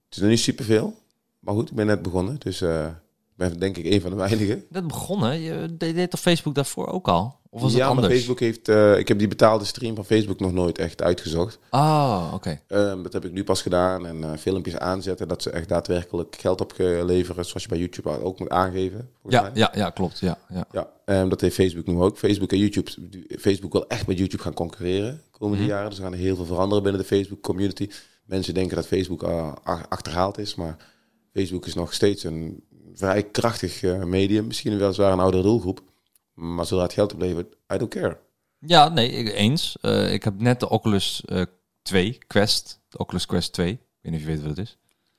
C: Het is nog niet superveel. Maar goed, ik ben net begonnen. Dus eh, ik ben denk ik een van de weinigen.
B: Dat begonnen. Je deed, toch Facebook daarvoor ook al? Of was
C: ja,
B: het
C: maar
B: anders?
C: Facebook heeft... eh, ik heb die betaalde stream van Facebook nog nooit echt uitgezocht.
B: Oh, oké.
C: Ehm, dat heb ik nu pas gedaan. En eh, filmpjes aanzetten dat ze echt daadwerkelijk geld op leveren. Zoals je bij YouTube ook moet aangeven.
B: Ja,
C: mij.
B: ja, ja, klopt. Ja, ja.
C: Ja, ehm, dat heeft Facebook nu ook. Facebook en YouTube. Facebook wil echt met YouTube gaan concurreren de komende
B: Mhm.
C: jaren. Dus er gaan heel veel veranderen binnen de Facebook community. Mensen denken dat Facebook eh, ach- achterhaald is, maar Facebook is nog steeds een vrij krachtig eh, medium. Misschien weliswaar een oudere doelgroep. Maar zodra het geld oplevert, I don't care.
B: Ja, nee, ik- eens. Eh, ik heb net de Oculus eh 2 Quest, de Oculus Quest 2. Ik weet niet of je weet wat het is.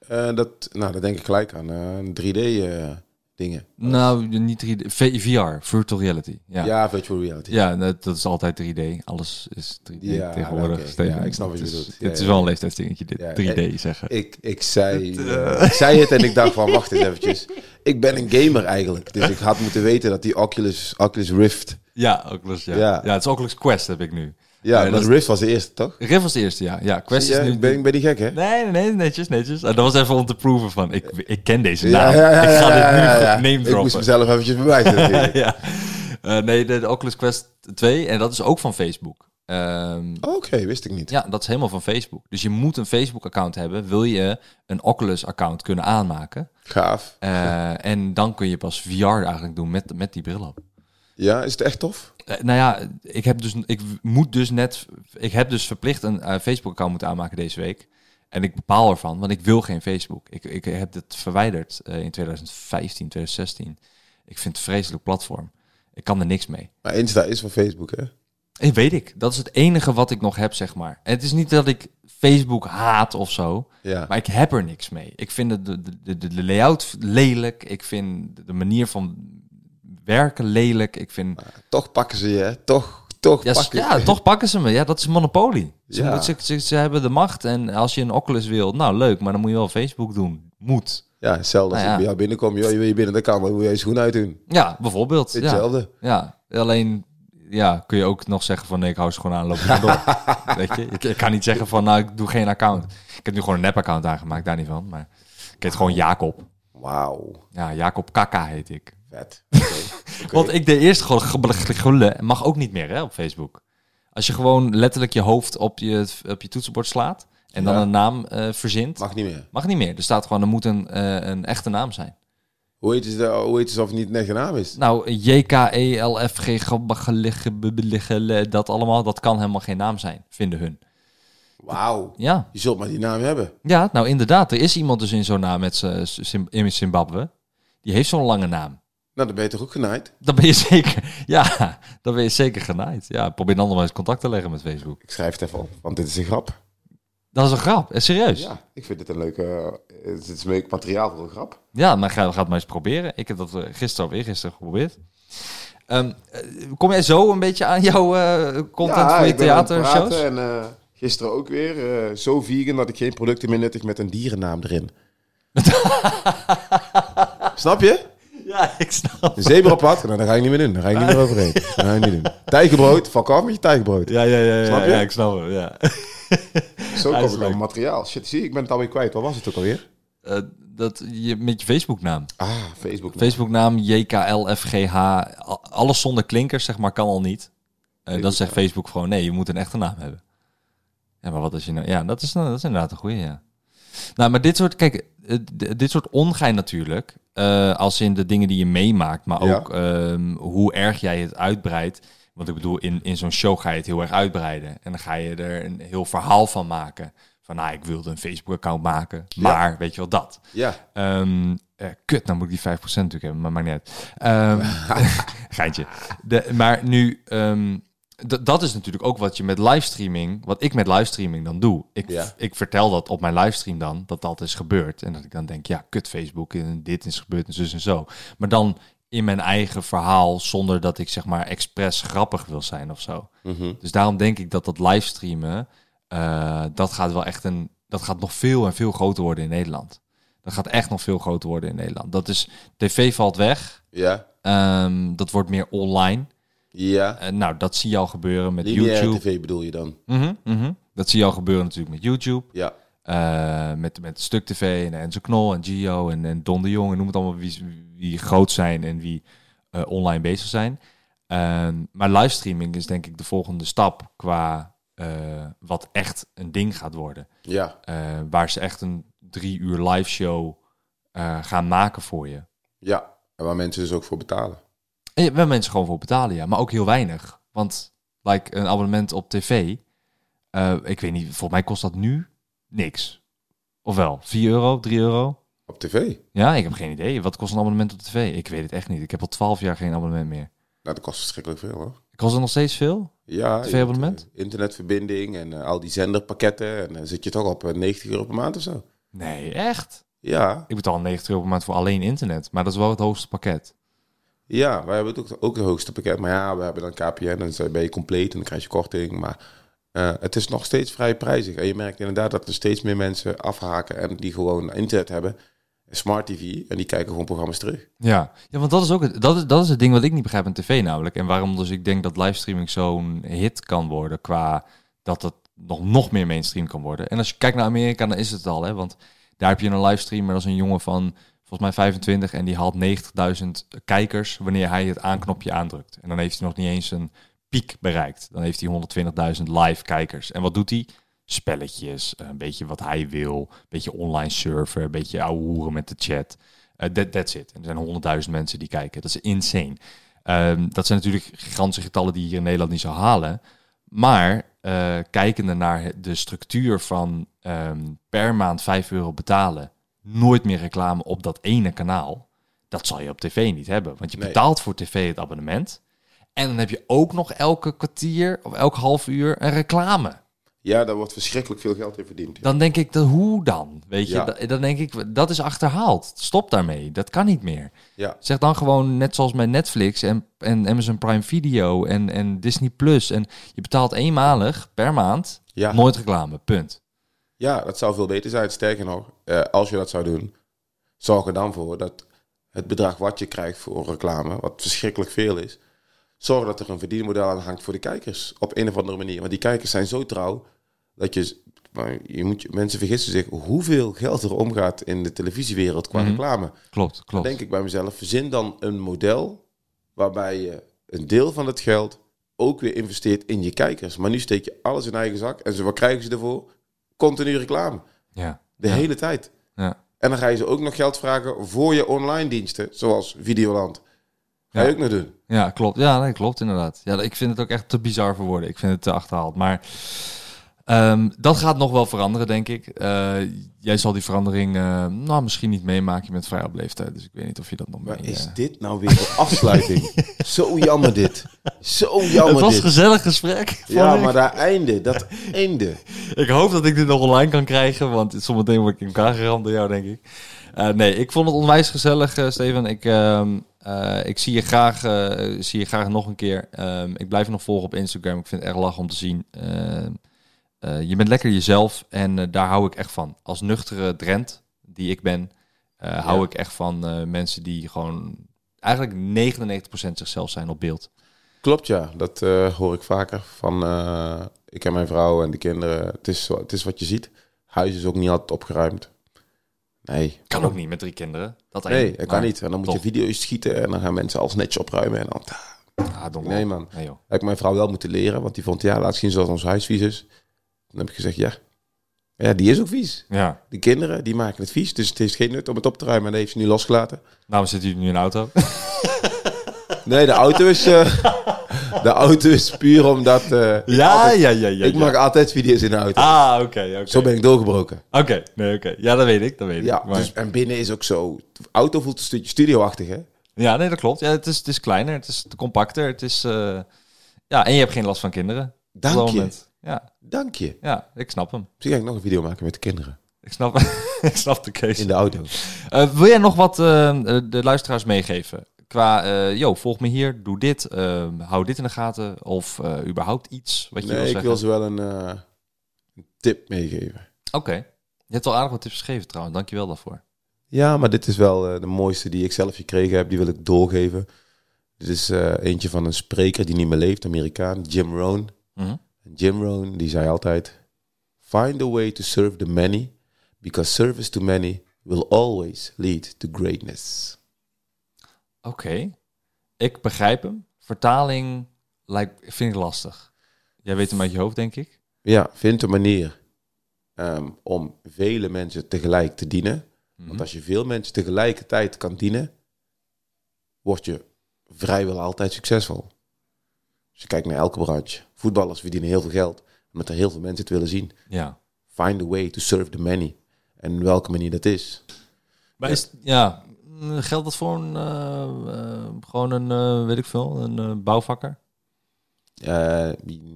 C: Eh, dat, nou, daar denk ik gelijk aan. eh 3D eh, dingen.
B: Nou, niet 3D, V- VR, virtual reality. Ja, ja.
C: Ja, virtual reality.
B: dat, dat is altijd 3D. Alles is 3D
C: Ja,
B: tegenwoordig. Steven.
C: Ja, ik snap wat je
B: Het is-
C: bedoelt.
B: Dit
C: Ja,
B: is
C: ja.
B: wel een leeftijdsdingetje, dit
C: Ja,
B: 3D zeggen.
C: Ik, ik, zei, eh, ik zei het en ik dacht van, wacht eens eventjes. Ik ben een gamer eigenlijk. Dus ik had moeten weten dat die Oculus, Oculus Rift...
B: Ja, Oculus, ja.
C: Ja.
B: ja. het is Oculus Quest heb ik nu.
C: Ja, maar
B: dat is-
C: Rift was de eerste, toch?
B: Rift was de eerste, ja. Ja, Quest is nu...
C: ben, ben die gek, hè?
B: Nee, nee, nee, netjes, netjes. Dat was even om te proeven van, ik, ik ken deze naam. ik ga dit nu name
C: Ik moest mezelf eventjes bewijzen.
B: ja. Eh, nee, de, Oculus Quest 2, en dat is ook van Facebook. Ehm,
C: Oké, wist ik niet.
B: ja, dat is helemaal van Facebook. Dus je moet een Facebook-account hebben, wil je een Oculus-account kunnen aanmaken.
C: Gaaf.
B: Eh, en dan kun je pas VR eigenlijk doen met, met die bril op.
C: Ja, is het echt tof?
B: Eh, nou ja, ik heb dus, ik moet dus net, ik heb dus verplicht een eh, Facebook-account moeten aanmaken deze week. En ik bepaal ervan, want ik wil geen Facebook. Ik, ik heb het verwijderd eh, in 2015, 2016. Ik vind het een vreselijk platform. Ik kan er niks mee.
C: Maar Insta is van Facebook, hè?
B: Ik weet ik. Dat is het enige wat ik nog heb, zeg maar. En het is niet dat ik Facebook haat of zo.
C: Ja.
B: Maar ik heb er niks mee. Ik vind de, de, de, de layout lelijk. Ik vind de manier van werken lelijk. Ik vind...
C: Toch pakken ze je? Toch, toch
B: Ja,
C: pakken
B: ja, toch pakken ze me. Ja, dat is monopolie. Ze,
C: Ja.
B: ze, ze, ze hebben de macht. En als je een Oculus wil, nou leuk, maar dan moet je wel Facebook doen. Moet.
C: Ja, hetzelfde als
B: Nou ja.
C: ik bij jou binnenkom. Joh, je wil je binnen, kan. Dan moet je je schoen uitdoen.
B: Ja, bijvoorbeeld. Ja.
C: Hetzelfde.
B: ja, alleen ja, kun je ook nog zeggen van nee, ik hou ze gewoon aan, loop je door. Weet je, ik, ik kan niet zeggen van nou, ik doe geen account. Ik heb nu gewoon een nep-account aangemaakt, daar niet van. Maar ik heet gewoon Jacob.
C: Wauw.
B: Ja, Jacob Kaka heet ik.
C: Vet.
B: Want ik deed eerst gewoon gebbele mag ook niet meer hè, op Facebook. Als je gewoon letterlijk je hoofd op je, op je toetsenbord slaat en dan
C: Ja.
B: een naam eh, verzint, mag.
C: Mag niet meer.
B: niet meer. Er staat gewoon, er moet een, eh, een echte naam zijn.
C: Hoe heet het, hoe heet het alsof het niet een echte naam is?
B: Nou, JKELFG, dat allemaal, dat kan helemaal geen naam zijn, vinden hun.
C: Wauw.
B: Ja,
C: Je zult maar die naam hebben.
B: ja nou inderdaad, er is iemand dus in zo'n naam met in Zimbabwe. Die heeft zo'n lange naam.
C: Nou, dan ben je toch ook genaaid?
B: Dan ben je zeker, ja, dan ben je zeker genaaid. Ja, probeer dan nog eens contact te leggen met Facebook.
C: Ik schrijf het even op, want dit is een grap.
B: Dat is een grap, eh, serieus.
C: Ja, ik vind dit een leuke... eh, Het is een leuk materiaal voor een grap.
B: Ja, maar ga, ga het maar eens proberen. Ik heb dat eh, gisteren of eergisteren geprobeerd. Ehm, eh, kom jij zo een beetje aan jouw content voor je theatershows?
C: En eh, gisteren ook weer. zo vegan dat ik geen producten meer nuttig met een dierennaam erin. Snap je?
B: Ja, ik snap.
C: Een zebrapad? Nou, dat ga ik niet meer doen. Daar ga ik niet meer overheen. Dat ga ik niet doen. Tijgerbrood? Fuck af met je tijgerbrood.
B: Ja, ja, ja, ja,
C: Snap je?
B: ja, ik snap het. Ja.
C: Zo kom
B: is
C: ik aan
B: leuk.
C: materiaal. Shit, zie ik ben het alweer kwijt. Wat was het ook alweer?
B: Eh, dat je met je Facebooknaam.
C: Ah, Facebook.
B: Facebooknaam JKLFGH, alles zonder klinkers, zeg maar, kan al niet. Eh, dan zegt Facebook gewoon, nee, je moet een echte naam hebben. Ja, maar wat als je nou... Ja, dat is, dat is inderdaad een goede, ja. Nou, maar dit soort, kijk, dit soort ongein natuurlijk, eh, als in de dingen die je meemaakt, maar
C: Ja.
B: ook ehm, hoe erg jij het uitbreidt. Want ik bedoel, in, in zo'n show ga je het heel erg uitbreiden. En dan ga je er een heel verhaal van maken. Van, nou, ik wilde een Facebook-account maken, maar weet je wel, dat.
C: Ja.
B: Eh, kut, nou moet ik die 5% natuurlijk hebben, maar maakt niet uit. Ehm, geintje. De, maar nu, ehm, dat is natuurlijk ook wat je met livestreaming, wat ik met livestreaming dan doe. Ik,
C: Ja.
B: ik vertel dat op mijn livestream dan, dat dat is gebeurd. En dat ik dan denk, ja, kut Facebook, en dit is gebeurd en zus en zo. Maar dan in mijn eigen verhaal, zonder dat ik zeg maar expres grappig wil zijn of zo.
C: Mhm.
B: Dus daarom denk ik dat dat livestreamen, eh, dat gaat wel echt een, dat gaat nog veel en veel groter worden in Nederland. Dat gaat echt nog veel groter worden in Nederland. Dat is, tv valt weg,
C: Ja.
B: Ehm, dat wordt meer online.
C: Ja.
B: Eh, nou, dat zie je al gebeuren met
C: Lineaire
B: YouTube.
C: tv bedoel je dan?
B: Mhm, mhm. Dat zie je al gebeuren natuurlijk met YouTube.
C: Ja.
B: Eh, met, met Stuk TV en Enzo Knol en Gio en, en Don de Jong en noem het allemaal wie, wie groot zijn en wie eh, online bezig zijn. Ehm, maar livestreaming is denk ik de volgende stap qua wat echt een ding gaat worden.
C: Ja.
B: Waar ze echt een drie uur live show gaan maken voor je.
C: Ja. En waar mensen dus ook voor betalen.
B: En waar mensen gewoon voor betalen, ja. Maar ook heel weinig. Want like, een abonnement op tv, eh, ik weet niet, volgens mij kost dat nu niks. Of wel? 4 euro, 3 euro?
C: Op tv.
B: Ja, ik heb geen idee. Wat kost een abonnement op tv? Ik weet het echt niet. Ik heb al 12 jaar geen abonnement meer.
C: Nou, dat kost verschrikkelijk veel hoor.
B: Kost het nog steeds veel?
C: Ja.
B: TV-abonnement?
C: eh, internetverbinding en eh, al die zenderpakketten. En dan zit je toch op eh, 90 euro per maand of zo.
B: Nee, echt?
C: Ja.
B: Ik betaal 90 euro per maand voor alleen internet. Maar dat is wel het hoogste pakket.
C: Ja, wij hebben het ook, ook het hoogste pakket. Maar ja, we hebben dan KPN en dan ben je compleet en dan krijg je korting. Maar eh, het is nog steeds vrij prijzig. En je merkt inderdaad dat er steeds meer mensen afhaken en die gewoon internet hebben. Smart TV en die kijken gewoon programma's terug.
B: Ja, ja want dat is ook het, dat is, dat is het ding wat ik niet begrijp aan tv namelijk. En waarom dus ik denk dat livestreaming zo'n hit kan worden qua dat het nog, nog meer mainstream kan worden. En als je kijkt naar Amerika, dan is het al, hè. Want daar heb je een livestreamer, is een jongen van volgens mij 25 en die haalt 90.000 kijkers wanneer hij het aanknopje aandrukt. En dan heeft hij nog niet eens een piek bereikt. Dan heeft hij 120.000 live kijkers. En wat doet hij? Spelletjes, een beetje wat hij wil, een beetje online surfen, een beetje ouwe hoeren met de chat. Eh, that, that's it. En er zijn honderdduizend mensen die kijken. Dat is insane. Ehm, dat zijn natuurlijk gigantische getallen die je hier in Nederland niet zou halen. Maar eh, kijkende naar de structuur van ehm, per maand 5 euro betalen, nooit meer reclame op dat ene kanaal, dat zal je op tv niet hebben. Want je
C: Nee.
B: betaalt voor tv het abonnement. En dan heb je ook nog elke kwartier of elk half uur een reclame.
C: Ja, daar wordt verschrikkelijk veel geld in verdiend.
B: Dan denk ik, dat, hoe dan? Weet je,
C: Ja.
B: Dan denk ik, dat is achterhaald. Stop daarmee. Dat kan niet meer.
C: Ja,
B: Zeg dan gewoon net zoals met Netflix en, en Amazon Prime Video en, en Disney Plus. En je betaalt eenmalig per maand
C: ja.
B: nooit reclame. Punt.
C: Ja, dat zou veel beter zijn. Sterker nog, eh, als je dat zou doen, zorg er dan voor dat het bedrag wat je krijgt voor reclame, wat verschrikkelijk veel is, zorg dat er een verdienmodel aan hangt voor de kijkers. Op een of andere manier. Want die kijkers zijn zo trouw dat je. je moet, mensen vergissen zich hoeveel geld er omgaat in de televisiewereld qua
B: Mhm.
C: reclame.
B: Klopt,
C: Dan
B: klopt.
C: denk ik bij mezelf, verzin dan een model waarbij je een deel van het geld ook weer investeert in je kijkers. Maar nu steek je alles in eigen zak en ze, wat krijgen ze ervoor? Continu reclame.
B: Ja.
C: De
B: Ja.
C: hele tijd.
B: Ja.
C: En dan ga je ze ook nog geld vragen voor je online diensten, zoals Videoland. Ga je
B: Ja.
C: ook nog doen.
B: Ja, klopt. Ja, nee, klopt inderdaad. Ja, ik vind het ook echt te bizar voor woorden. Ik vind het te achterhaald. Maar ehm, dat gaat nog wel veranderen, denk ik. Eh, jij zal die verandering eh, nou, misschien niet meemaken met vrij op leeftijd. Dus ik weet niet of je dat nog
C: Maar
B: mee...
C: is
B: eh,
C: dit nou weer de afsluiting? Zo jammer dit. Zo jammer
B: Het was een gezellig gesprek.
C: Ja,
B: ik.
C: maar dat einde, dat einde.
B: Ik hoop dat ik dit nog online kan krijgen, want zometeen word ik in elkaar geramd door jou, denk ik. Nee, ik vond het onwijs gezellig, Steven. Ik, ehm, eh, ik zie, je graag, zie je graag nog een keer. Ehm, ik blijf je nog volgen op Instagram. Ik vind het erg lach om te zien. Eh, je bent lekker jezelf en eh, daar hou ik echt van. Als nuchtere Drent, die ik ben, eh, hou ik echt van mensen die gewoon eigenlijk 99% zichzelf zijn op beeld.
C: Klopt, ja. Dat hoor ik vaker van ik en mijn vrouw en de kinderen. Het is, het is wat je ziet. Huis is ook niet altijd opgeruimd. Nee.
B: Kan ook niet met drie kinderen. Dat
C: Nee, dat kan niet. En dan moet je video's schieten en dan gaan mensen alles netjes opruimen. En dan
B: Ah.
C: Nee, man.
B: Nee, joh.
C: heb ik mijn vrouw wel moeten leren, want die vond, ja, laat zien zoals ons huis vies is. Dan heb ik gezegd, ja. Ja, die is ook vies.
B: Ja.
C: Die kinderen, die maken het vies. Dus het heeft geen nut om het op te ruimen. En dat heeft ze nu losgelaten.
B: Nou, zitten hier nu in een auto.
C: Nee, de auto is... eh, de auto is puur omdat... eh,
B: Ja,
C: altijd-
B: ja, ja, ja.
C: ik
B: ja.
C: maak altijd video's in de auto.
B: Ah, oké, oké.
C: Zo ben ik doorgebroken.
B: Oké, nee, oké. Ja, dat weet ik, dat weet
C: Ja,
B: ik. Maar...
C: dus, en binnen is ook zo... De auto voelt een stukje studioachtig, hè?
B: Ja, nee, dat klopt. Ja, het is, het is kleiner, het is compacter, het is... eh, Ja, en je hebt geen last van kinderen.
C: Dank je.
B: Ja,
C: Dank je.
B: ja, ik snap hem.
C: Misschien ga ik nog een video maken met de kinderen.
B: Ik snap, ik snap de case.
C: In de auto.
B: Eh, wil jij nog wat eh, de luisteraars meegeven? Qua, eh yo, volg me hier, doe dit, eh, hou dit in de gaten. Of überhaupt iets wat je wil
C: Nee, ik
B: zeggen.
C: wil ze wel een, tip meegeven.
B: Oké. Je hebt al aardig wat tips gegeven trouwens. Dankjewel daarvoor.
C: Ja, maar dit is wel de mooiste die ik zelf gekregen heb. Die wil ik doorgeven. Dit is eentje van een spreker die niet meer leeft, Amerikaan, Jim Rohn. En Jim Rohn die zei altijd: Find a way to serve the many, because service to many will always lead to greatness.
B: Oké. Ik begrijp hem. Vertaling lijkt, vind ik lastig. Jij weet hem uit je hoofd, denk ik.
C: Ja, vind een manier ehm, om vele mensen tegelijk te dienen.
B: Mhm.
C: Want als je veel mensen tegelijkertijd kan dienen, word je vrijwel altijd succesvol. Als je kijkt naar elke branche, voetballers verdienen heel veel geld, omdat er heel veel mensen het willen zien.
B: Ja.
C: Find a way to serve the many. En welke manier dat is.
B: Maar is, ja, mm, geldt dat voor een, eh, eh, gewoon een, eh, weet ik veel, een bouwvakker?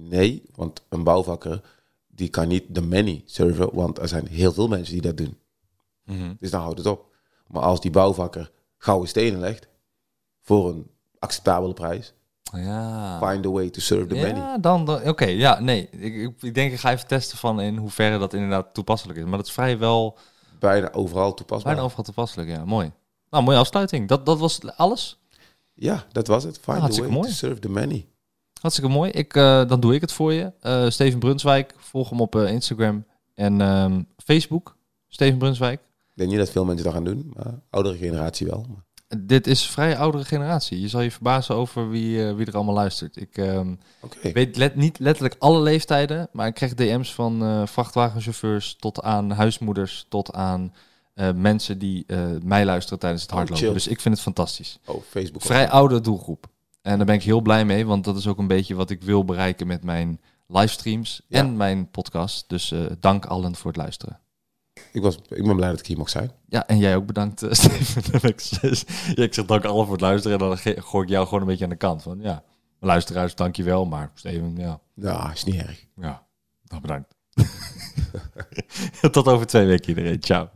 C: Nee, want een bouwvakker die kan niet de many serven, want er zijn heel veel mensen die dat doen. Dus dan houdt het op. Maar als die bouwvakker gouden stenen legt voor een acceptabele prijs,
B: Ja.
C: find a way to serve the many.
B: Ja, dan, dan oké, ja, nee. Ik, ik, denk, ik ga even testen van in hoeverre dat inderdaad toepasselijk is. Maar dat is vrij wel
C: Bijna overal toepasbaar.
B: bijna overal toepasselijk, ja. Mooi. Nou, mooie afsluiting. Dat, dat was alles.
C: Ja, dat was het. Find a way
B: mooi.
C: to serve the many.
B: Hartstikke mooi. Ik, eh, dan doe ik het voor je. Eh, Steven Brunswijk, volg hem op eh, Instagram en ehm, Facebook. Steven Brunswijk.
C: Ik denk niet dat veel mensen dat gaan doen, maar oudere generatie wel. Maar
B: Dit is vrij oudere generatie. Je zal je verbazen over wie, eh, wie er allemaal luistert. Ik ehm,
C: Oké.
B: weet let, niet letterlijk alle leeftijden, maar ik krijg DM's van eh, vrachtwagenchauffeurs tot aan huismoeders, tot aan eh, mensen die mij luisteren tijdens het
C: Oh,
B: hardlopen.
C: chill.
B: dus ik vind het fantastisch.
C: Oh, Facebook.
B: Vrij oude doelgroep. En daar ben ik heel blij mee, want dat is ook een beetje wat ik wil bereiken met mijn livestreams
C: Ja.
B: en mijn podcast. Dus dank allen voor het luisteren.
C: Ik, was, ik ben blij dat ik hier mocht zijn.
B: Ja, en jij ook bedankt, eh, Steven. Ja, ik zeg dank allen voor het luisteren en dan gooi ik jou gewoon een beetje aan de kant. Van ja, luisteraars, dank je wel, maar Steven, ja,
C: Nou, is niet erg.
B: ja, dan bedankt. Tot over twee weken iedereen. Ciao.